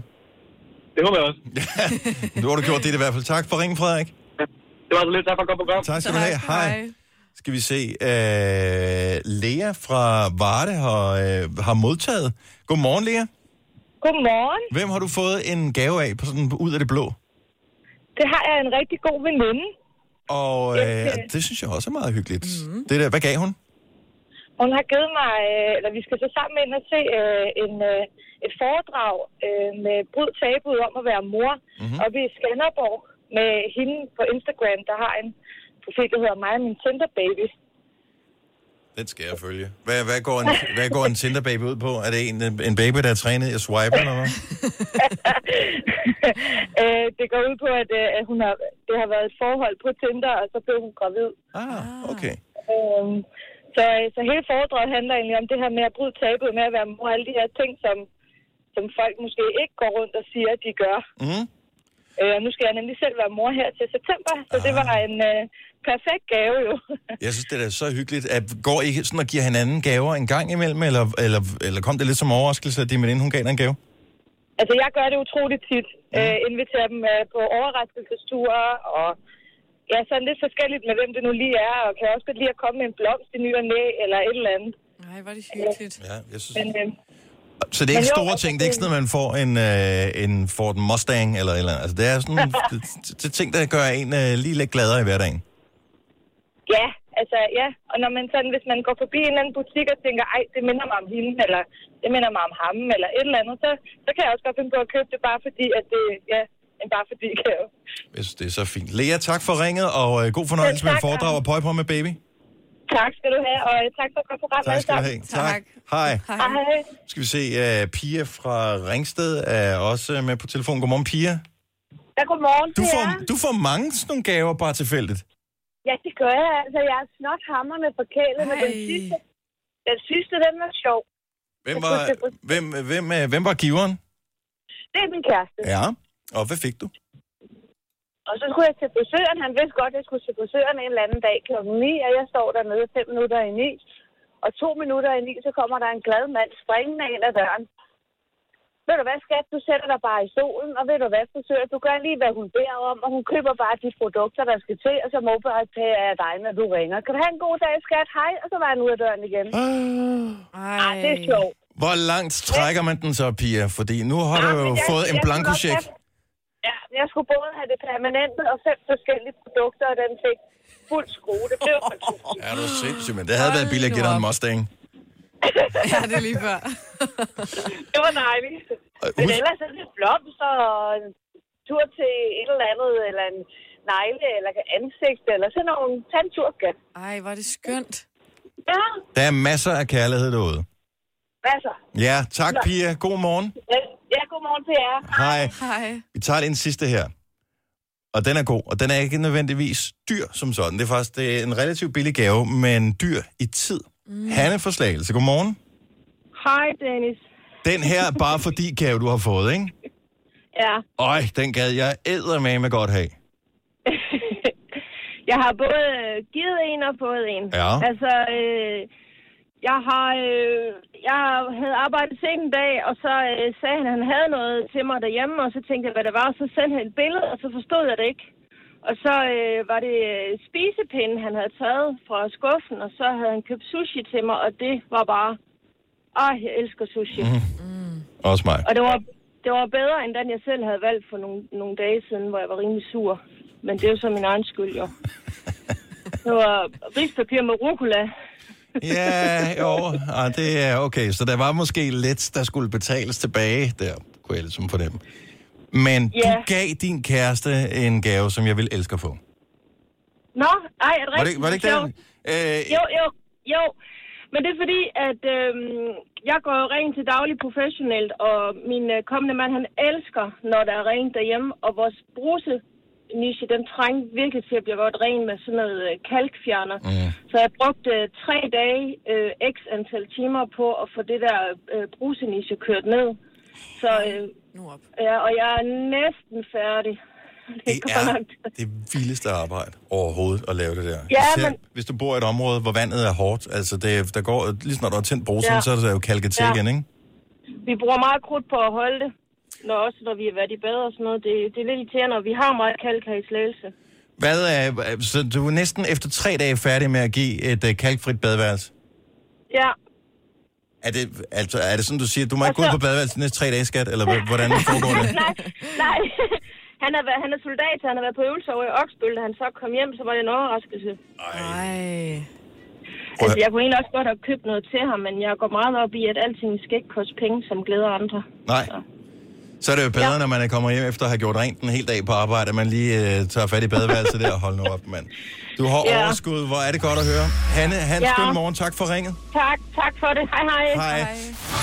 Det håber jeg også. Nu har du gjort det i hvert fald. Tak for ringen, Frederik. Det var så lidt, tak for at komme på program. Tak skal du have. Hej. Skal vi se. Øh, Lea fra Varde har, øh, har modtaget. Godmorgen, Lea. Godmorgen. Hvem har du fået en gave af på sådan ud af det blå? Det har jeg en rigtig god veninde. Og øh, det synes jeg også er meget hyggeligt. Mm. Det der, hvad gav hun? Hun har givet mig, øh, eller vi skal så sammen ind og se øh, en, øh, et foredrag øh, med Bryd Tabuet om at være mor mm-hmm. oppe i Skanderborg med hende på Instagram, der har en profil, der hedder mig og min Tinder baby. Den skal jeg følge. Hvad, hvad, går, en, hvad går en Tinder-baby ud på? Er det en, en baby, der er trænet i at swipe, eller hvad? øh, det går ud på, at, øh, at hun har, det har været et forhold på Tinder, og så blev hun gravid. Ah, okay. Øhm, så, så hele foredraget handler egentlig om det her med at bryde tabet med at være mor, alle de her ting, som, som folk måske ikke går rundt og siger, at de gør. Mm. Øh, og nu skal jeg nemlig selv være mor her til september, så det var en øh, perfekt gave jo. Jeg synes, det er så hyggeligt. At går I sådan og giver hinanden gaver en gang imellem, eller, eller, eller kom det lidt som overraskelse, at din veninde, hun gav dig en gave? Altså, jeg gør det utroligt tit. Øh, inviterer dem øh, på overraskelsesture, og ja, sådan lidt forskelligt med, hvem det nu lige er, og kan også godt lide at komme med en blomst i ny og næ, eller et eller andet. Nej, var det hyggeligt. Ja, jeg synes... Men, øh, Så det er ikke jo, store ting. Det er ikke sådan, at man får en, øh, en Ford Mustang eller eller andet. Altså, det er sådan det, det, ting, der gør en øh, lige lidt gladere i hverdagen. ja, altså, ja. Og når man sådan, hvis man går forbi en eller anden butik og tænker, ej, det minder mig om hende, eller det minder mig om ham, eller et eller andet, så, så kan jeg også godt finde på at købe det, bare fordi, at det, ja, en bare fordi gave. Jeg synes, det er så fint. Lea, tak for ringet, og øh, god fornøjelse Ja, med tak, foredrag og pøj på med baby. Tak skal du have, og øh, tak for at komme program. Tak skal du have. Tak. Hej. Hej. Skal vi se, uh, Pia fra Ringsted er også med på telefon. Godmorgen, Pia. Ja, godmorgen Du til får, jer. du får mange sådan nogle gaver bare tilfældigt. Ja, det gør jeg. Altså, jeg er snot hammerne forkælet, men den sidste, den sidste, den var sjov. Hvem var, hvem, hvem, øh, hvem var giveren? Det er min kæreste. Ja. Og hvad fik du? Og så skulle jeg til frisøren. Han vidste godt, at jeg skulle til frisøren en eller anden dag kl. 9, og jeg står dernede fem minutter i 9. Og to minutter i 9, så kommer der en glad mand springende ind ad døren. Ved du hvad, skat, du sætter dig bare i stolen, og ved du hvad, frisør, du gør lige, hvad hun beder om, og hun køber bare de produkter, der skal til, og så mobile jeg dig, når du ringer. Kan du have en god dag, skat? Hej, og så var han ude af døren igen. Ej, det er sjovt. Hvor langt trækker man den så, Pia? Fordi nu har du jo jeg- fået en jeg skulle blankocheck. Ja, jeg skulle både have det permanente og fem forskellige produkter, og den fik fuld skrue. Det blev for tusind. Er du sindssygt, men det havde været billigt at give dig en Mustang. ja, det er lige før. Det var dejligt. Men ellers er det blomster og en tur til et eller andet, eller en negle, eller ansigt, eller sådan nogle. Tag en tur, skat. Ej, var det skønt. Ja, Der er masser af kærlighed derude. Så? Ja, tak Pia. God morgen. Ja, Ja, godmorgen til jer. Hej. Hej. Vi tager lige en sidste her. Og den er god, og den er ikke nødvendigvis dyr som sådan. Det er faktisk det er en relativt billig gave, men dyr i tid. Mm. Hanne for Slagelse, godmorgen. Hej, Dennis. Den her bare fordi gave, du har fået, ikke? Ja, Øj, den gad jeg æder med godt have. jeg har både givet en og fået en. Ja. Altså, øh, jeg har øh, jeg havde arbejdet sent en dag, og så øh, sagde han, at han havde noget til mig derhjemme, og så tænkte jeg, hvad det var, og så sendte han et billede, og så forstod jeg det ikke. Og så øh, var det øh, spisepinde, han havde taget fra skuffen, og så havde han købt sushi til mig, og det var bare... Åh, jeg elsker sushi. Mm. Også mig. Og det var, det var bedre, end den jeg selv havde valgt for nogle, nogle dage siden, hvor jeg var rimelig sur. Men det er jo så min egen skyld, jo. Det var rispapir med rucola. Ja, jo, ah, det er okay. Så der var måske lidt, der skulle betales tilbage. Der kunne jeg ligesom fornemme. Men Ja. du gav din kæreste en gave, som jeg vil elske at få. Nå, ej, er det Var det, rigtigt? var det ikke det? Øh, Jo, jo, jo. Men det er fordi, at øhm, jeg går rent til daglig professionelt, og min øh, kommende mand, han elsker, når der er rent derhjemme, og vores bruse niche, den trængte virkelig til at blive godt ren med sådan noget øh, kalkfjerner. Mm. Så jeg brugte øh, tre dage, øh, x antal timer på at få det der øh, bruseniche kørt ned. Så, øh, ja, og jeg er næsten færdig. Det, Det er det vildeste arbejde overhovedet at lave det der. Ja, Især, men- Hvis du bor i et område, hvor vandet er hårdt, altså det, der går, lige snart du har tændt brusen, ja. så er det jo kalket til Ja. igen, ikke? Vi bruger meget krudt på at holde det, når, også når vi har været i bad og sådan noget. Det, det er lidt irriterende, og vi har meget kalk her i Slagelse. Hvad er, så du er næsten efter tre dage færdig med at give et uh, kalkfrit badeværelse? Ja, Er det, altså, er det sådan, du siger, du må ikke gå ud på badeværelset de næste tre dage, skat? Eller hvordan foregår det? nej, nej. Han er, han er soldat, han har været på øvelse over i Oksbøl. Da han så kom hjem, så var det en overraskelse. Ej. Altså, jeg kunne egentlig også godt have købt noget til ham, men jeg går meget op i, at alting skal ikke koste penge, som glæder andre. Nej. Så er det jo bedre, ja. når man kommer hjem efter at have gjort rent en hel dag på arbejde, at man lige uh, tager fat i badeværelset der og holder nu op, mand. Du har Ja. overskud. Hvor er det godt at høre. Hanne, han Ja. skøn morgen. Tak for ringet. Tak, tak for det. Hej, hej. Hej.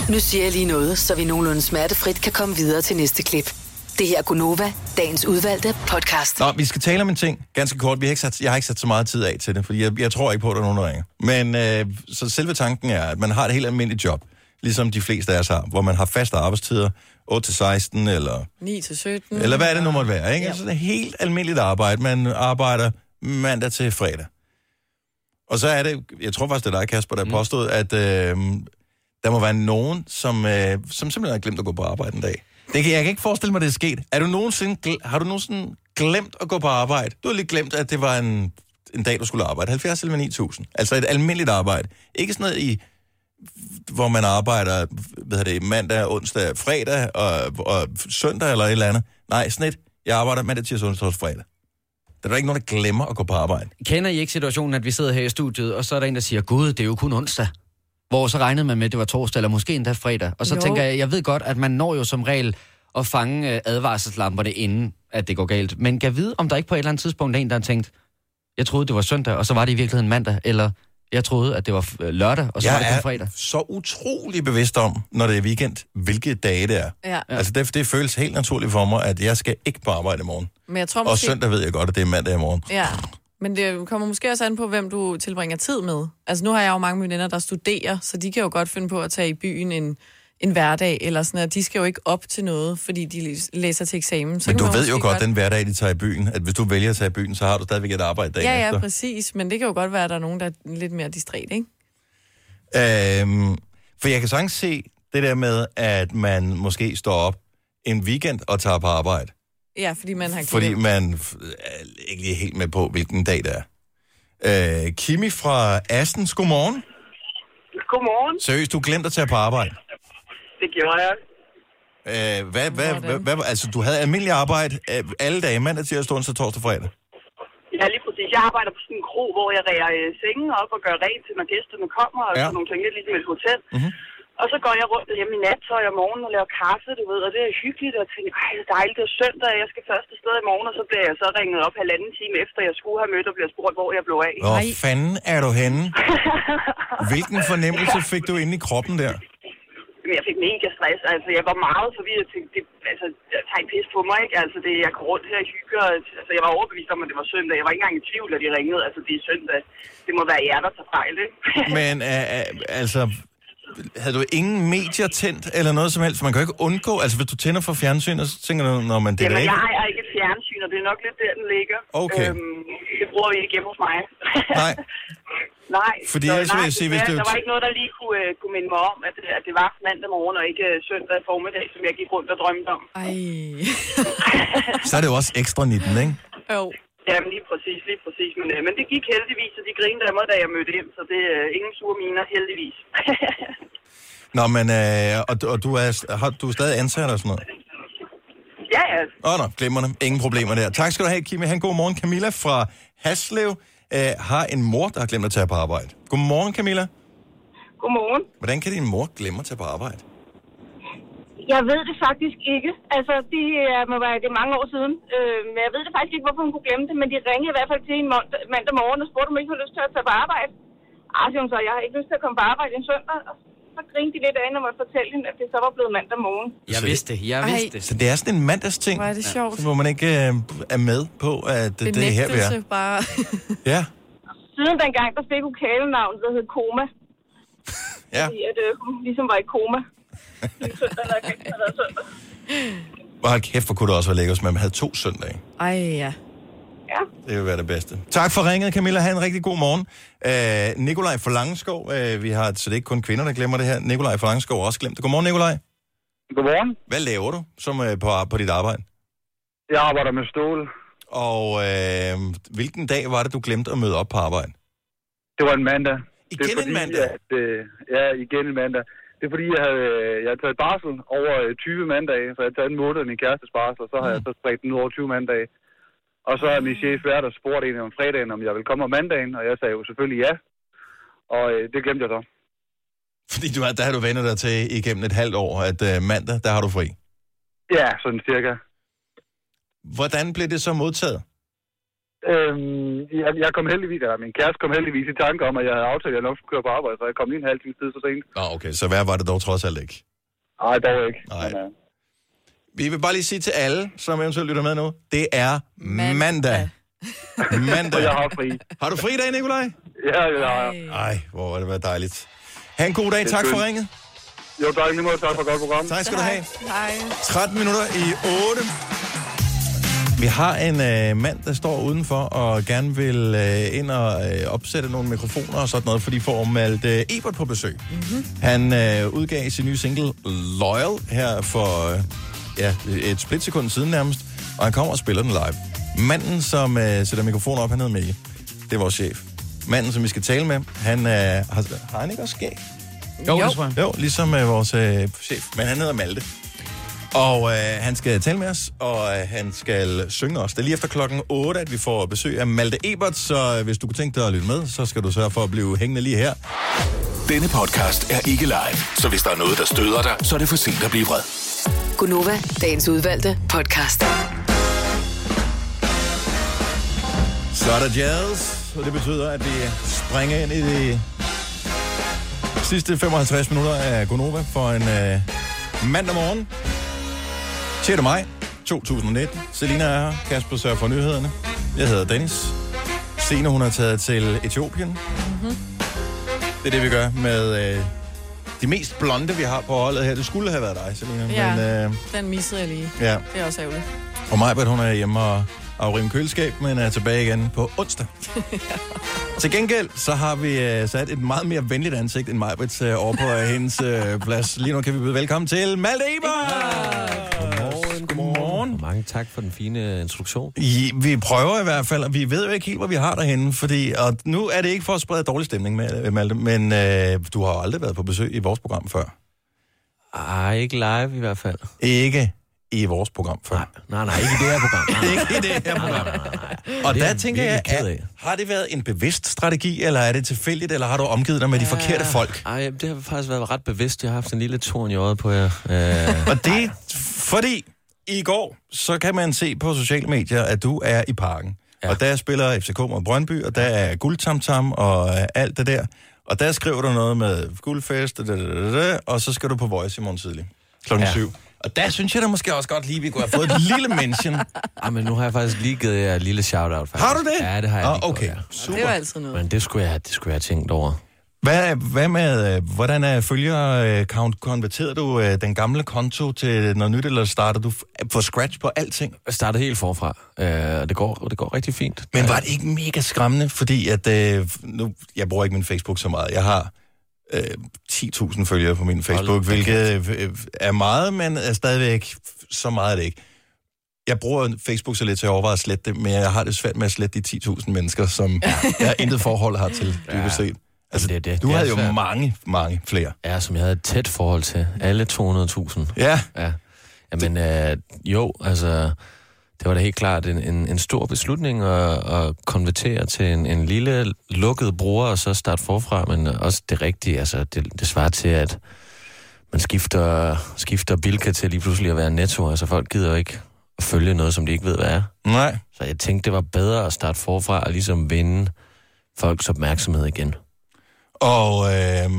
Nu siger jeg lige noget, så vi nogenlunde smertefrit kan komme videre til næste klip. Det her er Gunova, dagens udvalgte podcast. Nå, vi skal tale om en ting, ganske kort. Vi har ikke sat, jeg har ikke sat så meget tid af til det, fordi jeg, jeg tror ikke på, at der er nogen, der ringer. Men øh, så selve tanken er, at man har et helt almindeligt job. Ligesom de fleste af os har, hvor man har faste arbejdstider, 8-16 eller 9 til 17. eller hvad det nu måtte være, ikke? Ja. Altså, det er helt almindeligt arbejde. Man arbejder mandag til fredag. Og så er det, jeg tror faktisk, det er dig, Kasper, der mm. påstod, at øh, der må være nogen, som, øh, som simpelthen har glemt at gå på arbejde en dag. Det kan, jeg kan ikke forestille mig, det er sket. Er du nogensinde, har du nogensinde glemt at gå på arbejde? Du har lige glemt, at det var en, en dag, du skulle arbejde. 70 eller 9000. Altså et almindeligt arbejde. Ikke sådan noget i hvor man arbejder hvad hedder det, mandag, onsdag, fredag og, og søndag eller et eller andet. Nej, sådan et. Jeg arbejder mandag, tirsdag, onsdag og fredag. Der er der ikke nogen, der glemmer at gå på arbejde. Kender I ikke situationen, at vi sidder her i studiet, og så er der en, der siger, gud, det er jo kun onsdag. Hvor så regnede man med, at det var torsdag, eller måske endda fredag. Og så Jo. jo. tænker jeg, jeg ved godt, at man når jo som regel at fange øh, advarselslamperne, inden at det går galt. Men kan vide, om der ikke på et eller andet tidspunkt er en, der har tænkt, jeg troede, det var søndag, og så var det i virkeligheden mandag, eller jeg troede, at det var øh, lørdag, og så var det kun fredag. så utrolig bevidst om, når det er weekend, hvilke dage det er. Ja. Altså det, det føles helt naturligt for mig, at jeg skal ikke på arbejde i morgen. Men jeg tror Og måske... søndag ved jeg godt, at det er mandag i morgen. Ja, men det kommer måske også an på, hvem du tilbringer tid med. Altså nu har jeg jo mange veninder, der studerer, så de kan jo godt finde på at tage i byen en, en hverdag, eller sådan noget. De skal jo ikke op til noget, fordi de læs- læser til eksamen. Så Men du ved jo måske godt, den hverdag, de tager i byen, at hvis du vælger at tage i byen, så har du stadigvæk et arbejde dagen Ja, ja, efter. præcis. Men det kan jo godt være, at der er nogen, der er lidt mere distræt, ikke? Øhm, for jeg kan sagtens se det der med, at man måske står op en weekend og tager på arbejde. Ja, fordi man har Fordi man er ikke lige helt med på, hvilken dag det er. Øh, Kimi fra Astens, godmorgen. Godmorgen. Seriøst, du glemte at tage på arbejde. Det gjorde jeg. Øh, hvad, hvad, hvad, hvad, altså, du havde almindelig arbejde øh, alle dage, mandag, tirsdag, onsdag, torsdag, fredag. Ja, lige præcis. Jeg arbejder på sådan en kro, hvor jeg ræger øh, sengen op og gør rent til, når gæsterne kommer, og Ja. sådan nogle ting, lidt ligesom et hotel. Mm-hmm. Og så går jeg rundt hjemme i nattøj om morgenen og laver kaffe, du ved, og det er hyggeligt, og tænker, ej, det er dejligt, det er søndag, jeg skal først afsted i morgen, og så bliver jeg så ringet op halvanden time efter, jeg skulle have mødt og bliver spurgt, hvor jeg blev af. Hvor fanden er du henne? Hvilken fornemmelse fik du inde i kroppen der? Men jeg fik mega stress. Altså, jeg var meget forvirret. Jeg tænkte, det, altså, jeg tager en pis på mig, ikke? Altså, det, jeg går rundt her og hygger. Altså, jeg var overbevist om, at det var søndag. Jeg var ikke engang i tvivl, at de ringede. Altså, det er søndag. Det må være jer, der tager fejl, ikke? Men øh, øh, altså, havde du ingen medier tændt eller noget som helst? Man kan jo ikke undgå, altså hvis du tænder for fjernsynet, så tænker du, når man det er Jamen, jeg ejer ikke et fjernsyn, og det er nok lidt der, den ligger. Okay. Øhm, det bruger vi ikke hjemme hos mig. Nej. Nej. Fordi så, ellers vil nej, jeg sige, hvis det- Der var ikke noget, der lige kunne, øh, kunne minde mig om, at, at det var mandag morgen og ikke øh, søndag formiddag, som jeg gik rundt og drømte om. Ej. Så er det jo også ekstra 19, ikke? Jo. Jamen lige præcis, lige præcis. Men, øh, men det gik heldigvis, og de grinede af mig, da jeg mødte hjem, så det er øh, ingen sure miner, heldigvis. Nå, men, øh, og, og du, er, har, du er stadig ansat og sådan noget? ja, ja. Åh, oh, nå, glimrende. Ingen problemer der. Tak skal du have, Kimi. Han god morgen. Camilla fra Haslev øh, har en mor, der har glemt at tage på arbejde. Godmorgen, Camilla. Godmorgen. Hvordan kan din mor glemme at tage på arbejde? Jeg ved det faktisk ikke. Altså, det er, må være, det er mange år siden. Øh, men jeg ved det faktisk ikke, hvorfor hun kunne glemme det. Men de ringede i hvert fald til en mandag, mandag morgen og spurgte, om jeg ikke havde lyst til at tage på arbejde. Ah, så, jeg har ikke lyst til at komme på arbejde en søndag. Og så grinte de lidt af, når man fortalte hende, at det så var blevet mandag morgen. Jeg vidste det, jeg vidste det. Så det er sådan en mandagsting, Hvor er det sjovt. hvor man ikke øh, er med på, at det, det er her, vi er. Benægtelse bare. Ja, Siden dengang, der fik hun kælenavn, der hed Koma. ja. Fordi at, øh, hun ligesom var i koma. Og hold kæft, hvor kunne det også være lækkert, hvis man havde to søndage. Ej, ja. Det vil være det bedste. Tak for ringet, Camilla. Ha' en rigtig god morgen. Øh, Nikolaj fra Langeskov, øh, vi har, så det er ikke kun kvinder, der glemmer det her. Nikolaj fra Langeskov har også glemt det. Godmorgen, Nikolaj. Godmorgen. Hvad laver du som, øh, på, på dit arbejde? Jeg arbejder med stål. Og øh, hvilken dag var det, du glemte at møde op på arbejde? Det var en mandag. Igen det er en mandag? At, øh, ja, igen en mandag. Det er fordi, jeg havde, øh, jeg havde taget barsel over øh, 20 mandage, så jeg havde taget en måned i kærestes barsel, og så har jeg så spredt den ud over 20 mandage. Og så har min chef været og spurgt en om fredagen, om jeg ville komme om mandagen, og jeg sagde jo selvfølgelig ja. Og øh, det glemte jeg så. Fordi du, der har du vendt dig til igennem et halvt år, at øh, mandag, der har du fri. Ja, sådan cirka. Hvordan blev det så modtaget? Øhm, jeg, jeg kom heldigvis, eller min kæreste kom heldigvis i tanke om, at jeg havde aftalt, at jeg nok skulle køre på arbejde, så jeg kom lige en halv time tid så sent. Nå, okay, så hvad var det dog trods alt ikke? Nej, dog ikke. Nej. Men, øh, Vi vil bare lige sige til alle, som eventuelt lytter med nu, det er mandag. Mandag. mandag. Og jeg har fri. Har du fri i dag, Nikolaj? Ja, det har jeg. Ej, hvor var det været dejligt. Ha' en god dag. Er Tak for ringet. Jo, tak lige måde. Tak for godt program. Tak skal du have. Hej. 13 minutter i 8. Vi har en øh, mand, der står udenfor og gerne vil øh, ind og øh, opsætte nogle mikrofoner og sådan noget, fordi får Malte Ebert på besøg. Mm-hmm. Han øh, udgav sin nye single Loyal her for øh, ja, et splitsekund siden nærmest, og han kommer og spiller den live. Manden, som øh, sætter mikrofoner op, han hedder Mikkel. Det er vores chef. Manden, som vi skal tale med, han øh, har, har han ikke også skæg? Jo, det tror jeg. Jo, ligesom øh, vores øh, chef, men han hedder Malte. Og øh, han skal tale med os, og øh, han skal synge os. Det er lige efter klokken 8, at vi får besøg af Malte Ebert, så øh, hvis du kunne tænke dig at lytte med, så skal du sørge for at blive hængende lige her. Denne podcast er ikke live, så hvis der er noget, der støder dig, så er det for sent at blive vred. Gunova, dagens udvalgte podcast. Så er der jazz, og det betyder, at vi springer ind i de sidste 55 minutter af Gonova for en øh, mandag morgen. 6. maj 2019. Selina er her. Kasper sørger for nyhederne. Jeg hedder Dennis. Sene, hun er taget til Etiopien. Mm-hmm. Det er det, vi gør med øh, de mest blonde, vi har på holdet her. Det skulle have været dig, Selina. Ja, Men, øh, den missede jeg lige. ja. Det er også ærgerligt. Og Majbert, hun er hjemme og afrime køleskab, men er tilbage igen på onsdag. Til gengæld, så har vi øh, sat et meget mere venligt ansigt end Majbrits øh, over på øh, hendes øh, plads. Lige nu kan vi byde velkommen til Malte Eber! Godmorgen. Mange tak for den fine introduktion. I, vi prøver i hvert fald, og vi ved jo ikke helt, hvor vi har derhenne, fordi, og nu er det ikke for at sprede dårlig stemning med, Malte, men øh, du har aldrig været på besøg i vores program før. Ej, ikke live i hvert fald. Ikke i vores program før. Nej, nej, nej ikke i det her program. ikke i det her program. Og Det er der tænker jeg, er, har det været en bevidst strategi, eller er det tilfældigt, eller har du omgivet dig med de forkerte folk? Ej, det har faktisk været ret bevidst. Jeg har haft en lille torn i øjet på jer. Øh, Og det fordi, i går, så kan man se på sociale medier, at du er i parken. Ja. Og der spiller FCK mod Brøndby, og der er guldtamtam og øh, alt det der. Og der skriver du noget med guldfest, da, da, da, da, og så skal du på Voice i morgen tidlig. Klokken Ja. syv. Og der synes jeg da måske også godt lige, vi kunne have fået et lille mention. Ej, men nu har jeg faktisk lige givet jer et lille shout-out. Faktisk. Har du det? Ja, det har jeg Ah, lige okay. gjort, ja. Super. Det var altid noget. Men det skulle jeg, det skulle jeg have tænkt over. Hvad, hvad med, øh, hvordan er følger-account? Konverterede du øh, den gamle konto til noget nyt, eller starter du på scratch på alting? Jeg startede helt forfra, øh, og det går, det går rigtig fint. Men var det ikke mega skræmmende? Fordi at, øh, nu, jeg bruger ikke min Facebook så meget. Jeg har øh, 10.000 følgere på min Facebook, da hvilket øh, er meget, men er stadigvæk så meget er det ikke. Jeg bruger Facebook så lidt, så jeg overvejer at slette det, men jeg har det svært med at slette de 10.000 mennesker, som jeg intet forhold har til, dybest set. Altså, det, det, du det havde jo svært. mange, mange flere. Ja, som jeg havde et tæt forhold til. Alle 200.000. Ja. Ja. Jamen, øh, jo, altså, det var da helt klart en, en, en stor beslutning at, at konvertere til en, en lille lukket bruger, og så starte forfra, men også det rigtige, altså, det, det svarer til, at man skifter, skifter Bilka til lige pludselig at være netto. Altså, folk gider jo ikke at følge noget, som de ikke ved, hvad er. Nej. Så jeg tænkte, det var bedre at starte forfra og ligesom vinde folks opmærksomhed igen. Og, øh,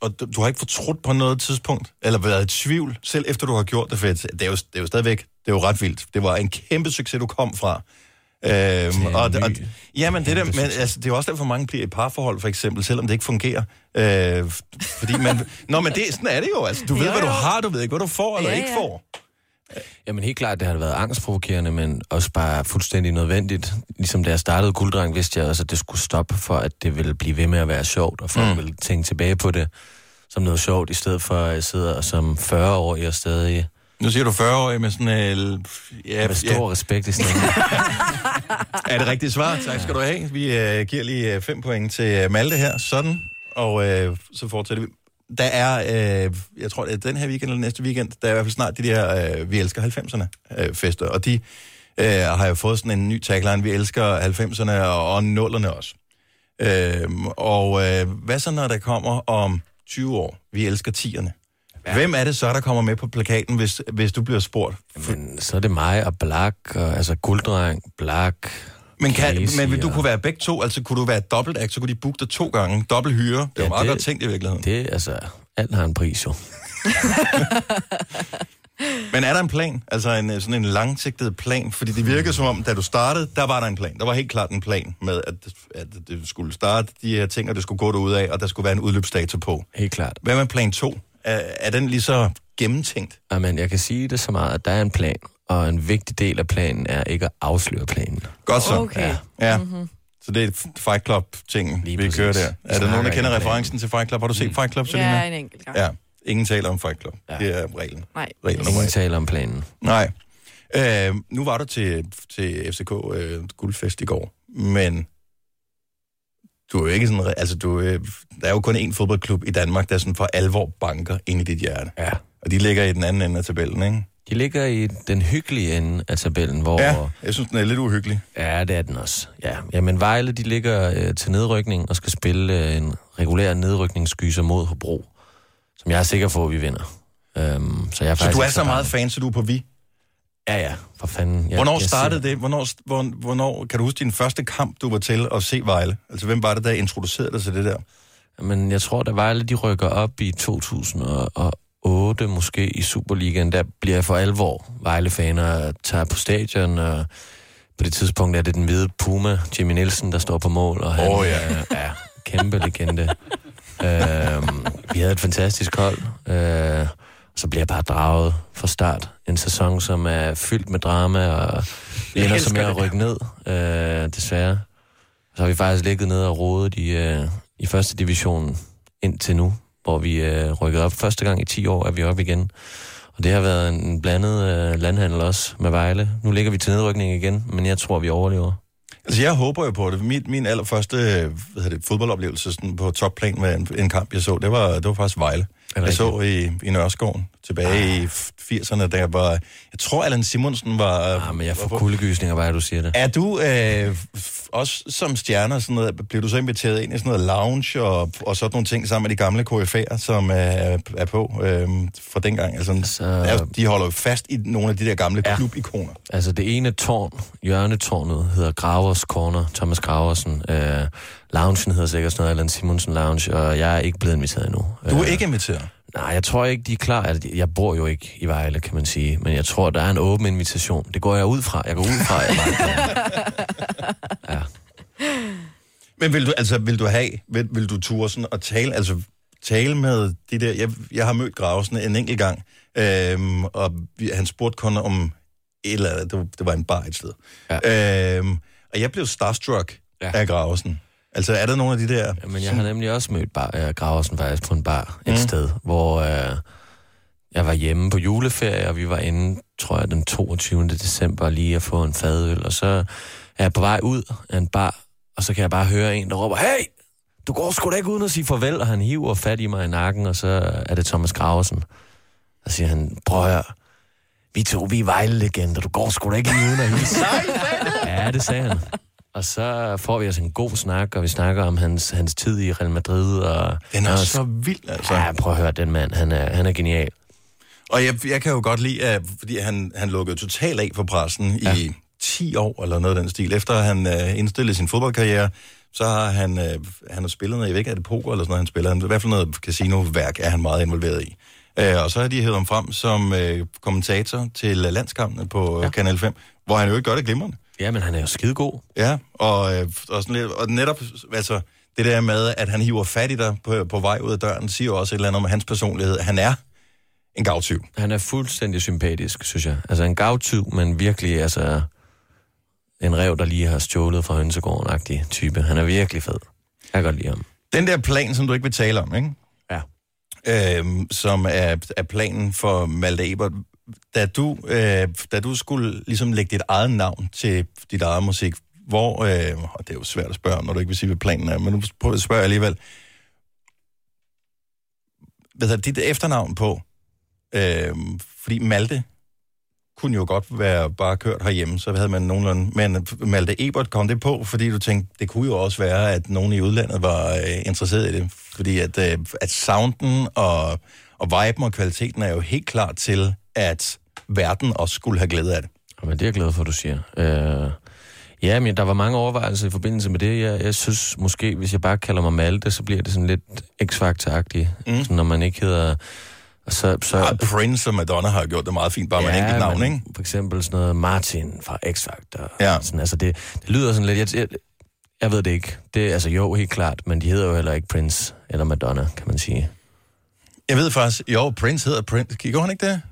og du, du har ikke fortrudt på noget tidspunkt, eller været i tvivl, selv efter du har gjort det, for det er jo, det er jo stadigvæk, det er jo ret vildt. Det var en kæmpe succes, du kom fra. Øhm, og, og, jamen, det, der, men, altså, det er jo også derfor, mange bliver i parforhold, for eksempel, selvom det ikke fungerer. Øh, fordi man... Nå, men det, sådan er det jo. Altså, du ved, Jo, hvad du jo. har, du ved ikke, hvad du får eller Ja, ikke ja. får. Jamen helt klart, det har været angstprovokerende, men også bare fuldstændig nødvendigt. Ligesom da jeg startede Gulddreng, vidste jeg også, at det skulle stoppe, for at det ville blive ved med at være sjovt, og folk Mm. ville tænke tilbage på det som noget sjovt, i stedet for at jeg sidder som 40-årig og stadig... Nu siger du 40 år med sådan en... Ja, Med stor respekt i stemmen. Er det rigtigt svar? Tak skal du have. Vi øh, giver lige øh, fem point til øh, Malte her. Sådan. Og øh, så fortsætter vi. Der er, øh, jeg tror, det er den her weekend eller næste weekend, der er i hvert fald snart de der øh, Vi elsker 90'erne øh, fester. Og de øh, har jo fået sådan en ny tagline, Vi elsker 90'erne og, og nullerne også. Øh, og øh, hvad så, når der kommer om 20 år? Vi elsker 10'erne. Ja. Hvem er det så, der kommer med på plakaten, hvis, hvis du bliver spurgt? Men så er det mig og Black, og, altså Gulddreng, Black, Men, kan, men vil du kunne være begge to? Altså kunne du være dobbelt act, så kunne de booke dig to gange. Dobbelt hyre. Det er ja, meget godt tænkt i virkeligheden. Det, altså, alt har en pris jo. Men er der en plan? Altså en, sådan en langsigtet plan? Fordi det virker som om, da du startede, der var der en plan. Der var helt klart en plan med, at, at det skulle starte de her ting, og det skulle gå derud af, og der skulle være en udløbsdato på. Helt klart. Hvad med plan 2? Er, er den lige så gennemtænkt? Jamen, jeg kan sige det så meget, at der er en plan, og en vigtig del af planen er ikke at afsløre planen. Godt så. Okay. Ja. Ja. Mm-hmm. Så det er Fight Club-tingen, vi præcis. kører der. Er der Snakker nogen, der kender referencen til Fight Club? Har du set Fight Club, Selina? Ja, en enkelt gang. Ja, ingen taler om Fight Club. Ja. Det er reglen. Nej. reglen om Ingen reglen. taler om planen. Nej. Øh, nu var du til, til FCK øh, guldfest i går, men du er jo ikke sådan... Altså, du, øh, der er jo kun én fodboldklub i Danmark, der sådan for alvor banker ind i dit hjerte. Ja. Og de ligger i den anden ende af tabellen, ikke? De ligger i den hyggelige ende af tabellen, hvor... Ja, jeg synes, den er lidt uhyggelig. Ja, det er den også. Ja, Jamen, Vejle, de ligger øh, til nedrykning og skal spille øh, en regulær nedrykningsskyser mod Hobro, som jeg er sikker på, at vi vinder. Øhm, så jeg er Så du er så meget fan, så du er på vi? Ja, ja, for fanden. Jeg, Hvornår jeg startede det? Hvornår, hvor, hvornår, kan du huske din første kamp, du var til at se Vejle? Altså, hvem var det, der introducerede dig til det der? Men jeg tror, da Vejle de rykker op i 2008, måske i Superligaen, der bliver jeg for alvor Vejle-faner og tager på stadion, og på det tidspunkt er det den hvide Puma, Jimmy Nielsen, der står på mål, og han Åh, ja. er, er kæmpe legende. øhm, vi havde et fantastisk hold, øh, så bliver jeg bare draget fra start. En sæson, som er fyldt med drama, og Jeg ender som med at rykke ned, øh, desværre. Så har vi faktisk ligget ned og rodet i, øh, i første division indtil nu, hvor vi øh, rykkede op. Første gang i 10 år er vi oppe igen. Og det har været en blandet øh, landhandel også med Vejle. Nu ligger vi til nedrykning igen, men jeg tror, vi overlever. Altså, jeg håber jo på det. Min, min allerførste øh, hvad hedder det, fodboldoplevelse sådan på topplan med en, en kamp, jeg så, det var, det var faktisk Vejle. Jeg så i, i Nørreskoven tilbage i 80'erne, der var... Jeg tror, Allan Simonsen var... Ah, men jeg får kuldegysninger, bare du siger det. Er du øh, også som stjerner, sådan noget, bliver du så inviteret ind i sådan noget lounge og, og sådan nogle ting sammen med de gamle KF'er, som er, er på øh, fra dengang? Altså, Altså- er, de holder jo fast i nogle af de der gamle ja. klubikoner. Altså det ene tårn, hjørnetårnet, hedder Gravers Corner, Thomas Graversen. Øh, loungen hedder sikkert sådan noget, Allan Simonsen Lounge, og jeg er ikke blevet inviteret endnu. Du er Øh, ikke inviteret? Nej, jeg tror ikke, de er klar. Altså, jeg bor jo ikke i Vejle, kan man sige. Men jeg tror, der er en åben invitation. Det går jeg ud fra. Jeg går ud fra, at jeg bare Men vil du, altså, vil du have, vil, vil du ture sådan og tale, altså tale med de der, jeg, jeg har mødt Gravesen en enkelt gang, øhm, og vi, han spurgte kun om et eller andet, det var, det var en bar et sted. Ja. Øhm, og jeg blev starstruck ja. af Gravesen. Altså, er der nogle af de der... Men jeg har nemlig også mødt bar, øh, Graversen faktisk på en bar et Mm. sted, hvor øh, jeg var hjemme på juleferie, og vi var inde, tror jeg, den 22. december lige at få en fadøl, og så er jeg på vej ud af en bar, og så kan jeg bare høre en, der råber, hey, du går sgu da ikke uden at sige farvel, og han hiver fat i mig i nakken, og så er det Thomas Graversen. Og siger han, prøv at høre, vi to, vi er Vejle-legender, du går sgu da ikke lige uden at hilse. Ja, det sagde han. Og så får vi altså en god snak, og vi snakker om hans, hans tid i Real Madrid. Og, Den er og, så vild, altså. Ja, prøv at høre, den mand, han er, han er genial. Og jeg, jeg kan jo godt lide, at, fordi han, han lukkede totalt af for pressen ja. i 10 år, eller noget af den stil. Efter han øh, indstillede sin fodboldkarriere, så har han, øh, han har spillet noget, jeg ved ikke, er det poker eller sådan noget, han spiller. Han, I hvert fald noget casinoværk er han meget involveret i. Øh, og så har de hævet ham frem som øh, kommentator til landskampene på ja. Kanal 5, hvor han jo ikke gør det glimrende. Ja, men han er jo skidegod. Ja, og, øh, og, sådan lidt, og netop, altså, det der med, at han hiver fat i dig på, på vej ud af døren, siger jo også et eller andet om hans personlighed. Han er en gavtyv. Han er fuldstændig sympatisk, synes jeg. Altså en gavtyv, men virkelig altså en rev, der lige har stjålet fra hønsegården-agtig type. Han er virkelig fed. Jeg kan godt lide ham. Den der plan, som du ikke vil tale om, ikke? Ja. Øhm, som er, er planen for Malte Ebert. Da du, øh, da du skulle ligesom lægge dit eget navn til dit eget musik, hvor, øh, og det er jo svært at spørge når du ikke vil sige, hvad planen er, men nu prøver jeg at spørge alligevel. Hvad er dit efternavn på? Øh, fordi Malte kunne jo godt være bare kørt herhjemme, så havde man nogenlunde... Men Malte Ebert kom det på, fordi du tænkte, det kunne jo også være, at nogen i udlandet var øh, interesseret i det. Fordi at, øh, at sounden og, og viben og kvaliteten er jo helt klar til, at verden også skulle have glæde af det. Men det er jeg glad for, du siger. Øh, ja, men der var mange overvejelser i forbindelse med det. Jeg, jeg synes måske, hvis jeg bare kalder mig Malte, så bliver det sådan lidt X-Factor-agtigt. Mm. Sådan, når man ikke hedder... Så, så, Ja, Prince og Madonna har gjort det meget fint, bare med et enkelt navn, men ikke? For eksempel sådan noget Martin fra X-Factor. Ja. Sådan, altså det, det lyder sådan lidt... Jeg, jeg, jeg ved det ikke. Det, altså jo, helt klart, men de hedder jo heller ikke Prince eller Madonna, kan man sige. Jeg ved faktisk, jo, Prince hedder Prince. Gjorde han ikke det?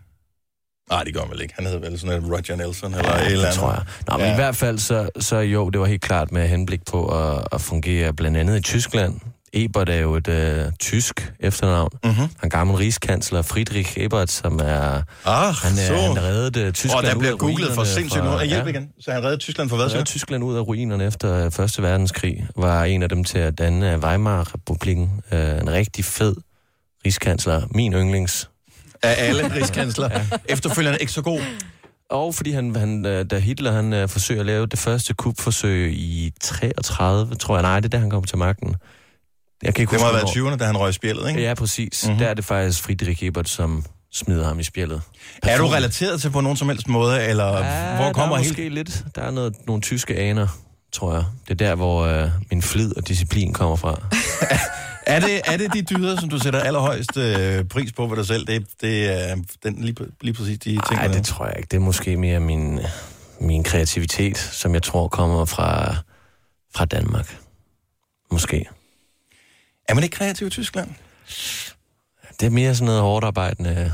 Nej, det gør vel ikke. Han hedder vel sådan en Roger Nelson eller et eller det andet. tror jeg. Nå, men ja. i hvert fald, så, så jo, det var helt klart med henblik på at, at fungere blandt andet i Tyskland. Ebert er jo et øh, tysk efternavn. Mhm. Mm-hmm. Han gammel rigskansler Friedrich Ebert, som er... Ah, han, så. er, han reddede øh, Tyskland Og der bliver googlet for sindssygt noget. Hjælp igen. Så han reddede Tyskland for hvad, så? Tyskland ud af ruinerne efter øh, Første Verdenskrig. Var en af dem til at danne Weimar-republiken. Øh, en rigtig fed rigskansler. Min yndlings. Af alle rigskansler. ja. Efterfølgende ikke så god. Og fordi han, han, øh, da Hitler han, øh, forsøger at lave det første kupforsøg i 33, tror jeg, nej, det er da han kom til magten. Jeg kan ikke Det må have været 20'erne, da han røg spjældet, ikke? Ja, præcis. Mhm. Mm-hmm. Der er det faktisk Friedrich Ebert, som smider ham i spjældet. Er du relateret til på nogen som helst måde, eller Ja, hvor kommer der er helt... måske lidt. Der er noget, nogle tyske aner, tror jeg. Det er der, hvor øh, min flid og disciplin kommer fra. Er det, er det de dyder, som du sætter allerhøjst øh, pris på ved dig selv? Det, det er den, lige, lige præcis de ting, Nej, det tror jeg ikke. Det er måske mere min, min kreativitet, som jeg tror kommer fra, fra Danmark. Måske. Er man ikke kreativ i Tyskland? Det er mere sådan noget hårdt arbejdende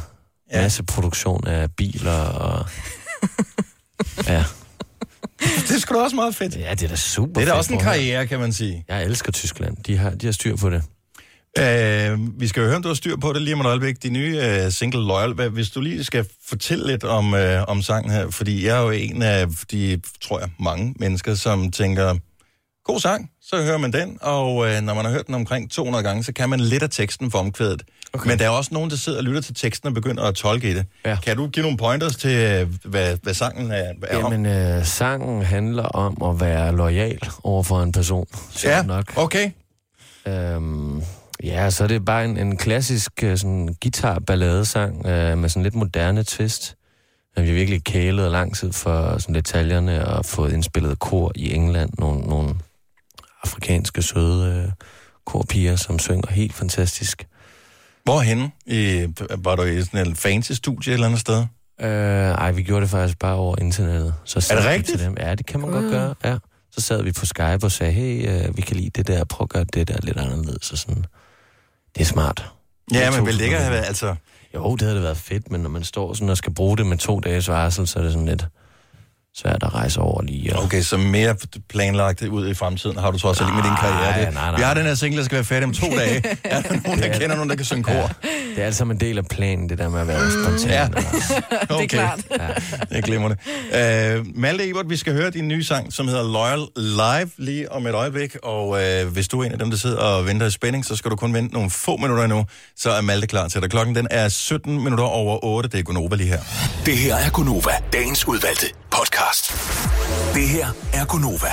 ja. masse produktion af biler og... ja. Det er sgu da også meget fedt. Ja, det er da super Det er da fedt, også en karriere, kan man sige. Jeg elsker Tyskland. De har, de har styr på det. Øh, vi skal jo høre, om du har styr på det lige om et øjeblik. De nye øh, single Loyal. Hvad- Hvis du lige skal fortælle lidt om, øh, om sangen her, fordi jeg er jo en af de, tror jeg, mange mennesker, som tænker, god sang, så hører man den, og øh, når man har hørt den omkring 200 gange, så kan man lidt af teksten for omkvædet. Okay. Men der er også nogen, der sidder og lytter til teksten og begynder at tolke i det. Ja. Kan du give nogle pointers til, øh, hvad, hvad sangen er, er om? Jamen, øh, sangen handler om at være lojal over for en person. Ja, nok. okay. Øhm, ja, så er det bare en, en klassisk øh, sådan, guitar-balladesang øh, med sådan lidt moderne twist. Øh, Vi har virkelig kælet lang tid for sådan detaljerne og fået indspillet kor i England. Nogle, nogle afrikanske søde øh, korpiger, som synger helt fantastisk. Hvorhenne? I, var du i sådan en fancy studie et eller andet sted? Øh, ej, vi gjorde det faktisk bare over internettet. Så sad det rigtigt? Til dem. Ja, det kan man godt Mm. gøre, ja. Så sad vi på Skype og sagde, hey, øh, vi kan lide det der, prøv at gøre det der lidt anderledes. Og sådan. Det er smart. Ja, men tog det ikke altså... Jo, det havde det været fedt, men når man står sådan og skal bruge det med to dages varsel, så er det sådan lidt svært at rejse over lige. Og... Okay, så mere planlagt ud i fremtiden har du trods alt ikke med din karriere. Det, nej, nej. Vi har den her single, der skal være færdig om to dage. Er der nogen, der kender nogen, der kan synge kor? Det er altså en del af planen, det der med at være spontan. Ja. og- Okay. klart. Ja. Jeg glemmer det. Uh, Malte Ebert, vi skal høre din nye sang, som hedder Loyal Live lige om et øjeblik. Og uh, hvis du er en af dem, der sidder og venter i spænding, så skal du kun vente nogle få minutter endnu, så er Malte klar til dig. Klokken den er 17 minutter over 8. Det er Gunova lige her. Det her er Gunova, dagens udvalgte podcast. Det her er Gunova.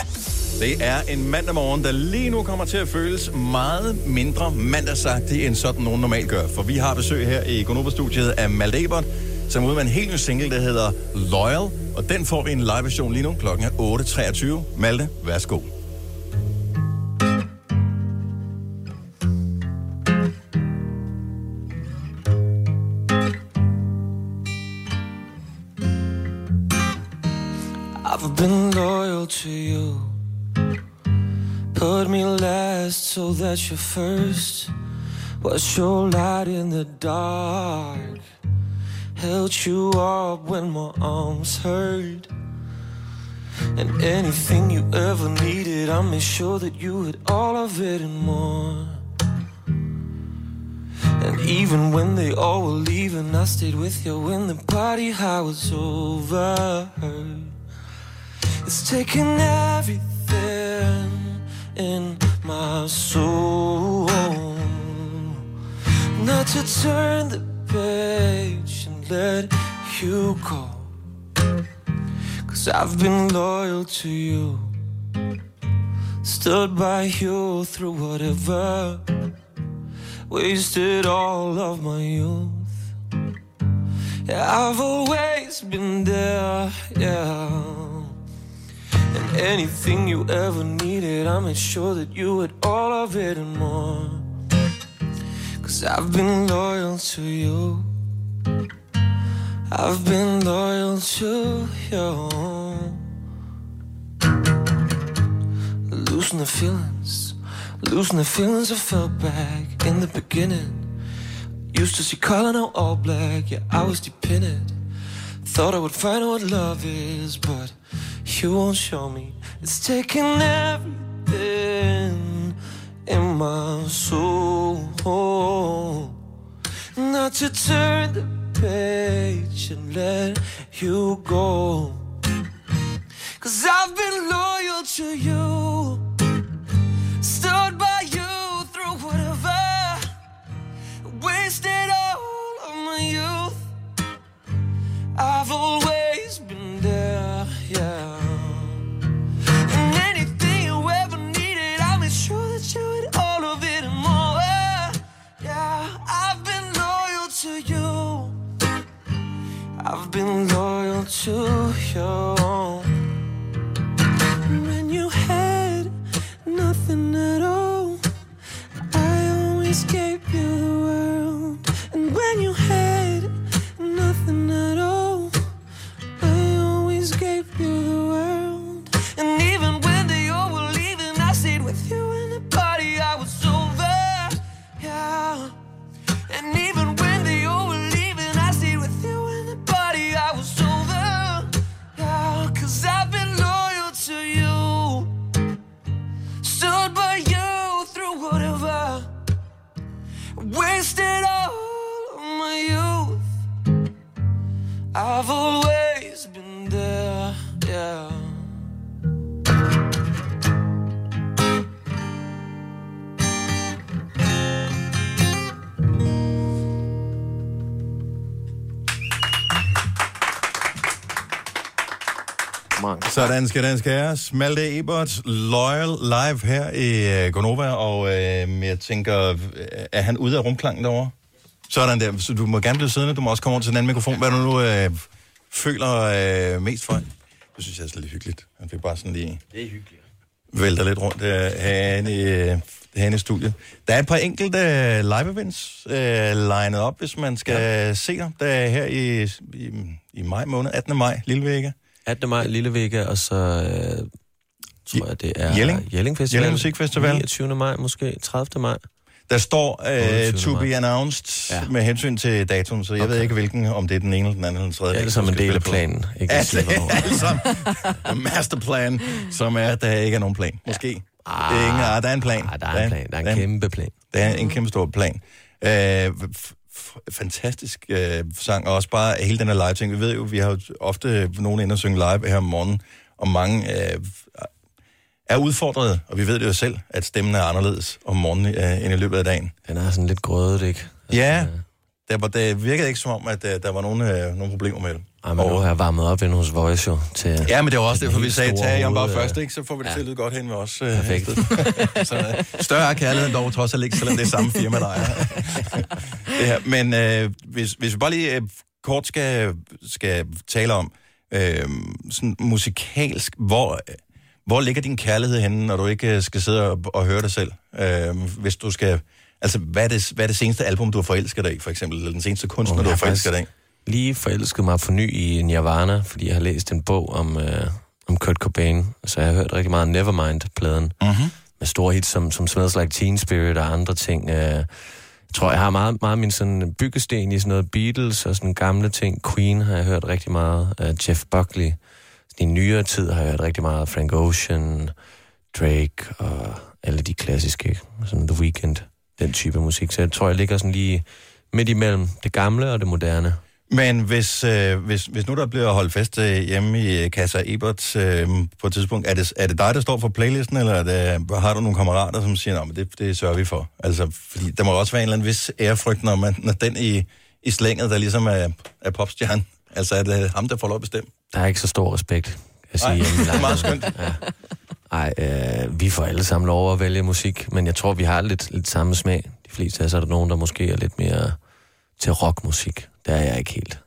Det er en mandag morgen, der lige nu kommer til at føles meget mindre mandagsagtig, end sådan nogen normalt gør. For vi har besøg her i Gunova-studiet af Malte Ebert, som er ude med en helt ny single, der hedder Loyal. Og den får vi en live-version lige nu. Klokken er 8.23. Malte, værsgo. Been loyal to you. Put me last so that you're first. Was your light in the dark. Held you up when my arms hurt. And anything you ever needed, I made sure that you had all of it and more. And even when they all were leaving, I stayed with you when the party high was over. It's taken everything in my soul not to turn the page and let you go. Cause I've been loyal to you, stood by you through whatever, wasted all of my youth. Yeah, I've always been there, yeah. Anything you ever needed, I made sure that you had all of it and more. Cause I've been loyal to you. I've been loyal to you. Losing the feelings, losing the feelings I felt back in the beginning. Used to see color, now all black. Yeah, I was dependent. Thought I would find out what love is, but you won't show me. It's taking everything in my soul. Not to turn the page and let you go. Cause I've been loyal to you, stood by you through whatever, wasted all of my youth. I've always I've been loyal to you. When you had nothing at all, I always gave you the world. And when you had nothing at all, I always gave you Sådan skal den. Malte Ebert, Loyal, live her i uh, Gonova, og uh, jeg tænker, øh, er han ude af rumklangen derovre? Sådan der, så du må gerne blive siddende, du må også komme over til den anden mikrofon. Hvad du nu uh, føler uh, mest for? Det synes jeg er lidt hyggeligt. Han fik bare sådan lige Det er hyggeligt. vælter lidt rundt uh, herinde, i, uh, herinde i studiet. Der er et par enkelte uh, live events uh, legnet op, hvis man skal ja. se dem. Der er her i, i, i maj måned, 18. maj, Lille Vægge. 18. maj, Lille Vega, og så øh, tror jeg, det er Jelling? Jelling Festival. Jelling Musikfestival. 29. maj måske, 30. maj. Der står 28. to be announced ja. med hensyn til datoen, så jeg okay. ved ikke hvilken, om det er den ene eller den anden eller den tredje. Sammen som en del af planen. Ikke sammen. The masterplan, som er, at der ikke er nogen plan. Måske. Ja. Det er ingen, ah, der er en plan. Ah, der er en plan. Der er en kæmpe plan. Der er en kæmpe stor plan. F- fantastisk uh, sang, og også bare hele den her live-ting. Vi ved jo, vi har jo ofte nogen inde og synge live her om morgenen, og mange uh, er udfordret, og vi ved det jo selv, at stemmen er anderledes om morgenen uh, end i løbet af dagen. Den er sådan lidt grødet, ikke? Ja, der, var, det virkede ikke som om, at uh, der var nogen, uh, nogen problemer med det. Ej, men nu har jeg varmet op inde hos Voice jo til... Ja, men det var også derfor, vi sagde, tag Jan bare hoved, først, øh, ikke? Så får vi det ja. til at lyde godt hen med os. Uh, Perfekt. så, uh, større er kærligheden dog trods alt ikke, selvom det er samme firma, der ejer. det her. Men uh, hvis, hvis vi bare lige uh, kort skal, skal tale om uh, sådan musikalsk, hvor, hvor ligger din kærlighed henne, når du ikke øh, skal sidde og, og høre dig selv? Uh, hvis du skal... Altså, hvad er, det, hvad er det seneste album, du har forelsket dig i, for eksempel? Eller den seneste kunstner, Åh, du har forelsket dig i? Lige forelsket mig på ny i Nirvana, fordi jeg har læst en bog om, øh, om Kurt Cobain, så jeg har hørt rigtig meget Nevermind-pladen, mm-hmm. med store hits som, som Smells Like Teen Spirit og andre ting. Øh, jeg tror, jeg har meget, meget min sådan byggesten i sådan noget Beatles og sådan gamle ting. Queen har jeg hørt rigtig meget. Uh, Jeff Buckley. I nyere tid har jeg hørt rigtig meget Frank Ocean, Drake og alle de klassiske, sådan The Weeknd, den type musik. Så jeg tror, jeg ligger sådan lige midt imellem det gamle og det moderne. Men hvis, øh, hvis, hvis nu der bliver holdt fest øh, hjemme i øh, Casa Ebert øh, på et tidspunkt, er det, er det dig, der står for playlisten, eller er det, har du nogle kammerater, som siger, at det, det sørger vi for? Altså, fordi der må også være en eller anden vis ærefrygt, når, man, når den i, i slænget, der ligesom er, er popstjerne. Altså, er det ham, der får lov at bestemme? Der er ikke så stor respekt, jeg sige. Nej, det er meget skønt. Ja. Ej, øh, vi får alle sammen lov at vælge musik, men jeg tror, vi har lidt, lidt samme smag. De fleste af os er der nogen, der måske er lidt mere til rockmusik. Der er jeg ikke helt.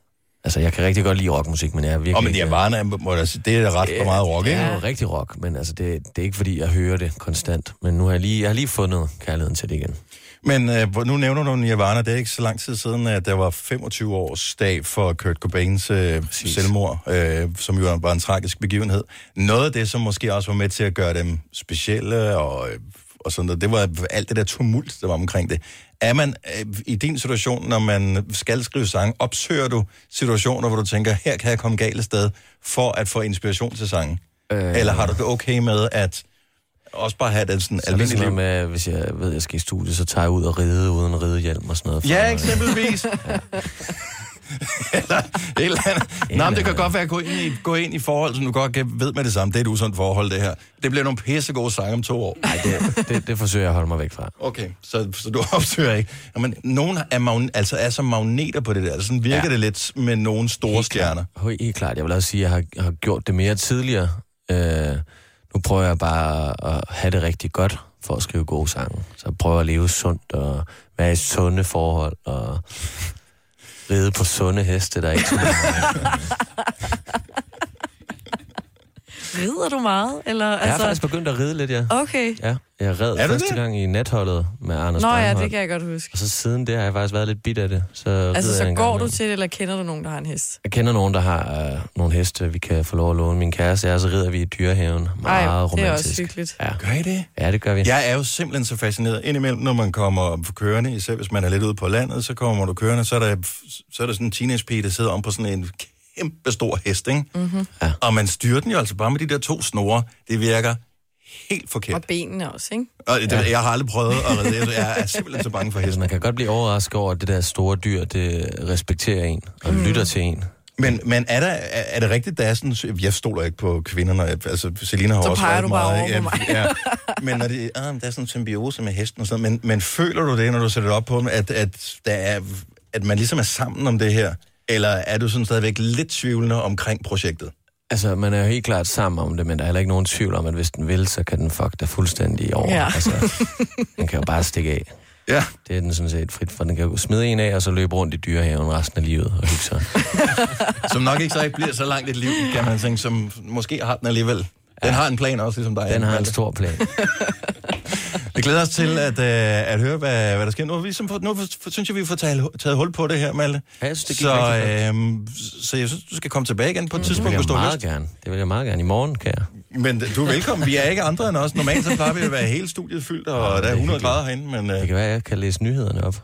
Altså, jeg kan rigtig godt lide rockmusik, men jeg er virkelig... Åh, men Nirvana, må jeg sige, det er ret for meget rock, det ikke? er jo rigtig rock, men altså, det, det er ikke fordi, jeg hører det konstant. Men nu har jeg lige, jeg har lige fundet kærligheden til det igen. Men øh, nu nævner du Nirvana, det er ikke så lang tid siden, at der var 25 års dag for Kurt Cobains øh, selvmord, øh, som jo var en tragisk begivenhed. Noget af det, som måske også var med til at gøre dem specielle og, øh, og sådan noget. Det var alt det der tumult, der var omkring det. Er man øh, i din situation, når man skal skrive sange, opsøger du situationer, hvor du tænker, her kan jeg komme galt af sted, for at få inspiration til sangen? Øh... Eller har du det okay med, at også bare have det sådan Så liv? noget med, hvis jeg ved, jeg skal i studie, så tager jeg ud og ride uden ridehjelm og sådan noget. Ja, eksempelvis. eller et eller andet. Nå, men det kan godt være at gå ind i, gå ind i forhold, som du godt kan, ved med det samme. Det er et usundt forhold, det her. Det bliver nogle pissegode sange om to år. Nej, det, det, det forsøger jeg at holde mig væk fra. Okay, så, så du opsøger ikke. Jamen, nogen er, magne, altså er som magneter på det der. Altså, Sådan virker ja. Det lidt med nogle store Helt stjerner. Klart. Helt klart. Jeg vil også sige, at jeg har, jeg har gjort det mere tidligere. Øh, nu prøver jeg bare at have det rigtig godt for at skrive gode sange. Så jeg prøver at leve sundt og være i sunde forhold og ride på sunde heste, der ikke skulle Rider du meget? Eller, Jeg har faktisk begyndt at ride lidt, ja. Okay. Ja, jeg red Er første det? gang i natholdet med Anders Nå ja, Breinholt. det kan jeg godt huske. Og så siden det har jeg faktisk været lidt bit af det. Så Altså, så går du til det, eller kender du nogen, der har en hest? Jeg kender nogen, der har øh, nogle heste, vi kan få lov at låne. Min kæreste er, så rider vi i dyrehaven. Meget Ej, det er romantisk. også hyggeligt. Ja. Gør I det? ja, det gør vi. Jeg er jo simpelthen så fascineret. Indimellem, når man kommer kørende, især hvis man er lidt ude på landet, så kommer du kørende, så er der, så er der sådan en teenagepige, der sidder om på sådan en kæmpe stor hest, ikke? Mm-hmm. Ja. Og man styrer den jo altså bare med de der to snore. Det virker helt forkert. Og benene også, ikke? Og det, ja. Jeg har aldrig prøvet at redde. Jeg er simpelthen så bange for hesten. Man kan godt blive overrasket over, at det der store dyr, det respekterer en og mm. lytter til en. Men, men er, der, er, er det rigtigt, der er sådan... Jeg stoler ikke på kvinderne. Altså, Selina har Så også peger været du bare meget... over på mig. ja, men når det, ah, der er sådan en symbiose med hesten og sådan. Men, men føler du det, når du sætter det op på dem, at, at, der er, at man ligesom er sammen om det her? Eller er du sådan stadigvæk lidt tvivlende omkring projektet? Altså, man er jo helt klart sammen om det, men der er heller ikke nogen tvivl om, at hvis den vil, så kan den fuck dig fuldstændig over. Ja. Altså, den kan jo bare stikke af. Ja. Det er den sådan set frit for. Den kan jo smide en af, og så løbe rundt i dyrehaven resten af livet og hygge sig. Som nok ikke så ikke bliver så langt et liv, kan man tænke, som måske har den alligevel. Den har en plan også, ligesom dig. Den har en stor plan. Vi glæder os til at, øh, at høre, hvad, hvad der sker. Nu, har vi ligesom fået, nu synes jeg, vi får taget, taget hul på det her, Malte. Ja, jeg synes, det gik så, øhm, så jeg synes, du skal komme tilbage igen på et Det tidspunkt, hvis du jeg har meget lyst. gerne. Det vil jeg meget gerne. I morgen, kan jeg. Men du er velkommen. Vi er ikke andre end os. Normalt så plejer vi at være hele studiet fyldt, og der er 100 grader herinde. Men, øh, Det kan være, at jeg kan læse nyhederne op.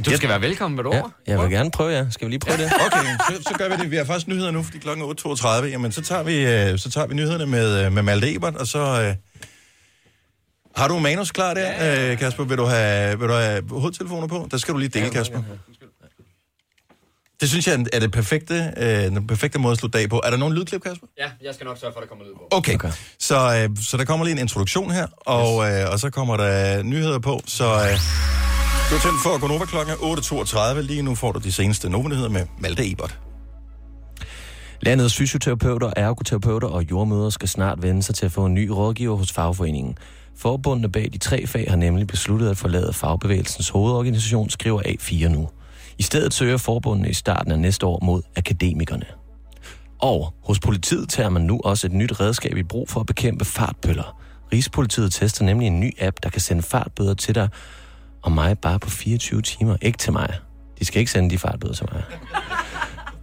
Du skal være velkommen, vil du Ja, jeg vil gerne prøve, ja. Skal vi lige prøve det? Okay, så, så gør vi det. Vi har først nyheder nu, fordi klokken er 8.32. Jamen, så tager vi, øh, så tager vi nyhederne med, øh, med Malte Ebert, og så... Øh, har du manus klar der, ja, ja. Kasper? Vil du, have, vil du have hovedtelefoner på? Der skal du lige dele, Kasper. Det synes jeg er det perfekte, øh, den perfekte måde at slutte dag på. Er der nogen lydklip, Kasper? Ja, jeg skal nok sørge for, at der kommer lyd på. Okay, okay. Så, øh, så der kommer lige en introduktion her, og, øh, og så kommer der nyheder på. Så øh, du er tændt for Gonova klokken 8.32. Lige nu får du de seneste nyheder med Malte Ebert. Landets fysioterapeuter, ergoterapeuter og jordmøder skal snart vende sig til at få en ny rådgiver hos fagforeningen. Forbundene bag de tre fag har nemlig besluttet at forlade fagbevægelsens hovedorganisation, skriver A4 nu. I stedet søger forbundene i starten af næste år mod akademikerne. Og hos politiet tager man nu også et nyt redskab i brug for at bekæmpe fartpøller. Rigspolitiet tester nemlig en ny app, der kan sende fartbøder til dig og mig bare på 24 timer. Ikke til mig. De skal ikke sende de fartbøder til mig.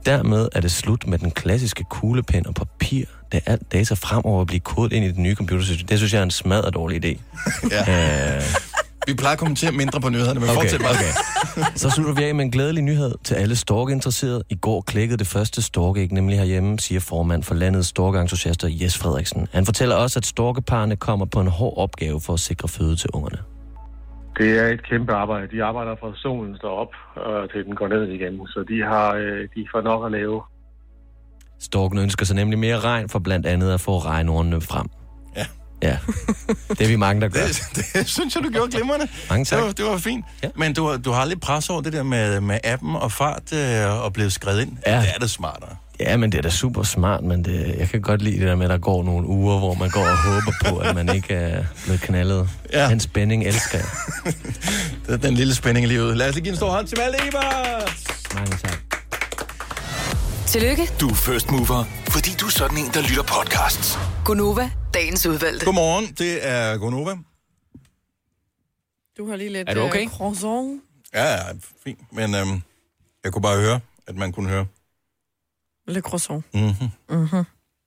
Dermed er det slut med den klassiske kuglepen og papir, da alt data fremover vil blive kodet ind i det nye computersystem. Det synes jeg er en smadret dårlig idé. Ja. Øh, Vi plejer at kommentere mindre på nyhederne, men Okay, fortsæt bare. okay. Så slutter vi af med en glædelig nyhed til alle storkeinteresserede. I går klækkede det første storkeæg nemlig herhjemme, siger formand for landets storkeentusiaster Jes Frederiksen. Han fortæller også, at storkeparerne kommer på en hård opgave for at sikre føde til ungerne. Det er et kæmpe arbejde. De arbejder fra solen står op, og til den går ned igen. Så de har øh, de får nok at lave. Storken ønsker sig nemlig mere regn for blandt andet at få regnordene frem. Ja. Ja, det er vi mange, der gør. Det, det synes jeg, du gjorde glimrende. Mange tak. Det var, det var fint. Ja. Men du, har- du har lidt pres over det der med, med appen og fart øh, og blevet skrevet ind. Ja. Det er det smartere. Ja, men det er da super smart, men det, jeg kan godt lide det der med, at der går nogle uger, hvor man går og håber på, at man ikke er blevet knaldet. Ja. Den spænding elsker jeg. Det er den lille spænding i livet. Lad os lige give en stor hånd til Malte Ebert. Mange tak. Tillykke, Du er first mover, fordi du er sådan en, der lytter podcasts. Gunova, dagens udvalgte. Godmorgen, det er Gonova. Du har lige lidt Er du okay? øh, croissant. Ja, ja, fint. Men øhm, jeg kunne bare høre, at man kunne høre. Le croissant. Mm-hmm. Mhm.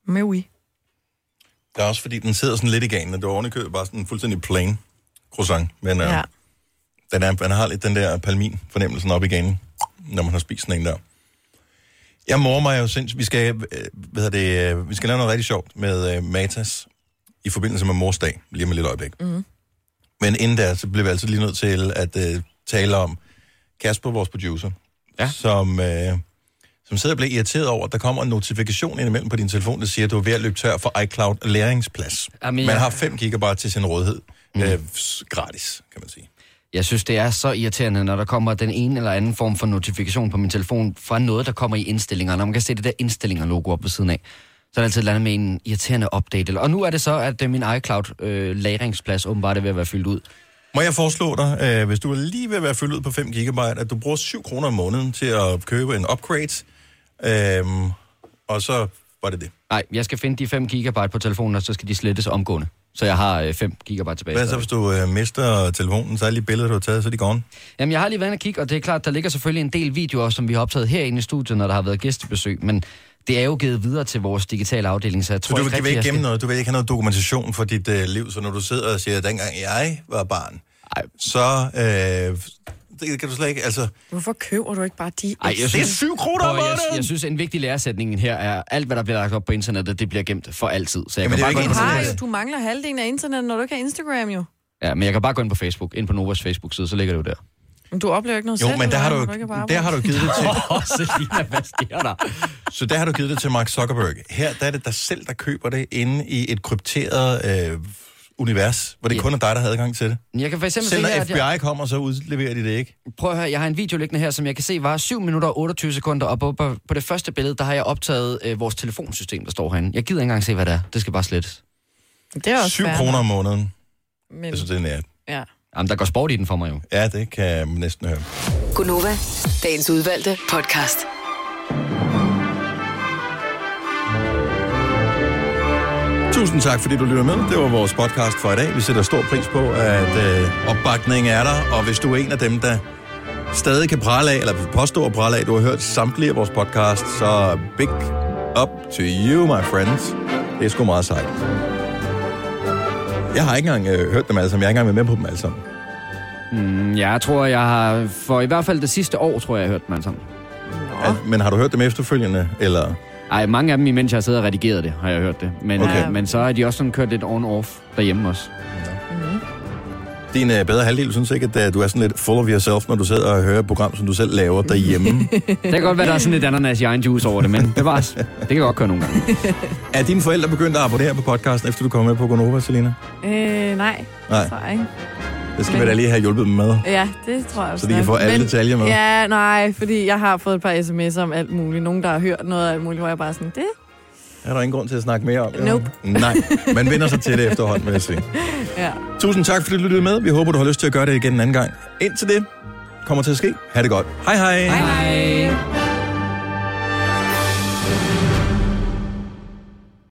Mais oui. Det er også fordi, den sidder sådan lidt i ganen, og det er ovenikøbet bare sådan fuldstændig plain. croissant. Men øh, Ja. den, er, den har lidt den der palmin-fornemmelsen op igen, når man har spist sådan en der. Jeg morer mig jo sindssygt. Vi skal, øh, hvad hedder det, øh, vi skal lave noget rigtig sjovt med øh, Matas i forbindelse med morsdag, lige om et lidt øjeblik. Mm. Men inden da, så bliver vi altid lige nødt til at øh, tale om Kasper, vores producer, ja. som, øh, som sidder og bliver irriteret over, at der kommer en notifikation indimellem på din telefon, der siger, at du er ved at løbe tør for iCloud læringsplads. Jamen, Man har 5 GB til sin rådighed. Mm. Øh, gratis, kan man sige. Jeg synes, det er så irriterende, når der kommer den ene eller anden form for notifikation på min telefon fra noget, der kommer i indstillingerne. Når man kan se det der indstillinger-logo op ved siden af, så er der altid landet med en irriterende update. Eller- Og nu er det så, at øh, min iCloud-lagringsplads åbenbart er ved at være fyldt ud. Må jeg foreslå dig, øh, hvis du er lige ved at være fyldt ud på 5 GB, at du bruger 7 kroner om måneden til at købe en upgrade, øh, og så var det det. Nej, jeg skal finde de 5 gigabyte på telefonen, og så skal de slettes omgående. Så jeg har øh, 5 gigabyte tilbage. Hvad så, hvis du øh, mister telefonen, så er alle de billeder, du har taget, så er de gone? Jamen, jeg har lige været inde og kigge, og det er klart, der ligger selvfølgelig en del videoer, som vi har optaget herinde i studiet, når der har været gæstebesøg, men det er jo givet videre til vores digitale afdeling, så jeg Så tror du, ikke du vil ikke gemme noget, du vil ikke have noget dokumentation for dit øh, liv, så når du sidder og siger, dengang jeg var barn, Ej. så øh, det kan du slet ikke, altså... Hvorfor køber du ikke bare de Ej, jeg synes, syv kroner om jeg, jeg synes, en vigtig læresætning her er, alt hvad der bliver lagt op på internettet, det bliver gemt for altid. Så jeg Jamen, kan det er bare jo ikke Har jo, du mangler halvdelen af internet, når du ikke har Instagram jo. ja, men jeg kan bare gå ind på Facebook, ind på Novas Facebook-side, så ligger det jo der. Men du oplever ikke noget Jo, selv. men der har du, er på der har du givet det til... Åh, Selina, hvad sker der? Så der har du givet det til Mark Zuckerberg. Her der er det dig selv, der køber det inde i et krypteret øh, univers, hvor det Ja. kun er dig, der har adgang til det. Jeg kan for eksempel Selv se her, når at FBI jeg, kommer, så udleverer de det ikke. prøv at høre, jeg har en video liggende her, som jeg kan se var 7 minutter og 28 sekunder, og på, på, på det første billede, der har jeg optaget øh, vores telefonsystem, der står herinde. Jeg gider ikke engang se, hvad det er. Det skal bare slettes. Det er også 7 fair kroner om måneden. Men, Jeg synes, det er nært. ja. Jamen, der går sport i den for mig jo. Ja, det kan jeg næsten høre. Gunova, dagens udvalgte podcast. Tusind tak, fordi du lytter med. Det var vores podcast for i dag. Vi sætter stor pris på, at øh, opbakningen er der. Og hvis du er en af dem, der stadig kan prale af, eller påstå at prale af, du har hørt samtlige af vores podcast, så big up to you, my friends. Det er sgu meget sejt. Jeg har ikke engang øh, hørt dem alle sammen. Jeg har ikke engang været med på dem alle sammen. Mm, jeg tror, jeg har... For i hvert fald det sidste år, tror jeg, jeg har hørt dem alle sammen. At, men har du hørt dem efterfølgende, eller... Ej, mange af dem, imens jeg har siddet og redigeret det, har jeg hørt det. Men, Okay. okay. men så har de også sådan kørt lidt on-off derhjemme også. Din øh, bedre halvdel synes ikke, at øh, du er sådan lidt full of yourself, når du sidder og hører et program, som du selv laver derhjemme. Det kan godt være, der er sådan lidt ananas i egen juice over det, men bevares. Det kan godt køre nogle gange. er dine forældre begyndt at abonnere på podcasten, efter du kom med på Gonova, Selina? Øh, nej. Nej. Tror jeg ikke. Det skal vi da lige have hjulpet dem med. Ja, det tror jeg også. Så de kan få alle detaljer med. Ja, nej, fordi jeg har fået et par sms'er om alt muligt. Nogen, der har hørt noget af alt muligt, hvor jeg bare sådan, det? Er der ingen grund til at snakke mere om? Nope. Nej, man vender sig til det efterhånden, vil jeg sige. Ja. Tusind tak, fordi du lyttede med. Vi håber, du har lyst til at gøre det igen en anden gang. Indtil det kommer til at ske. Ha' det godt. Hej hej. Hej hej.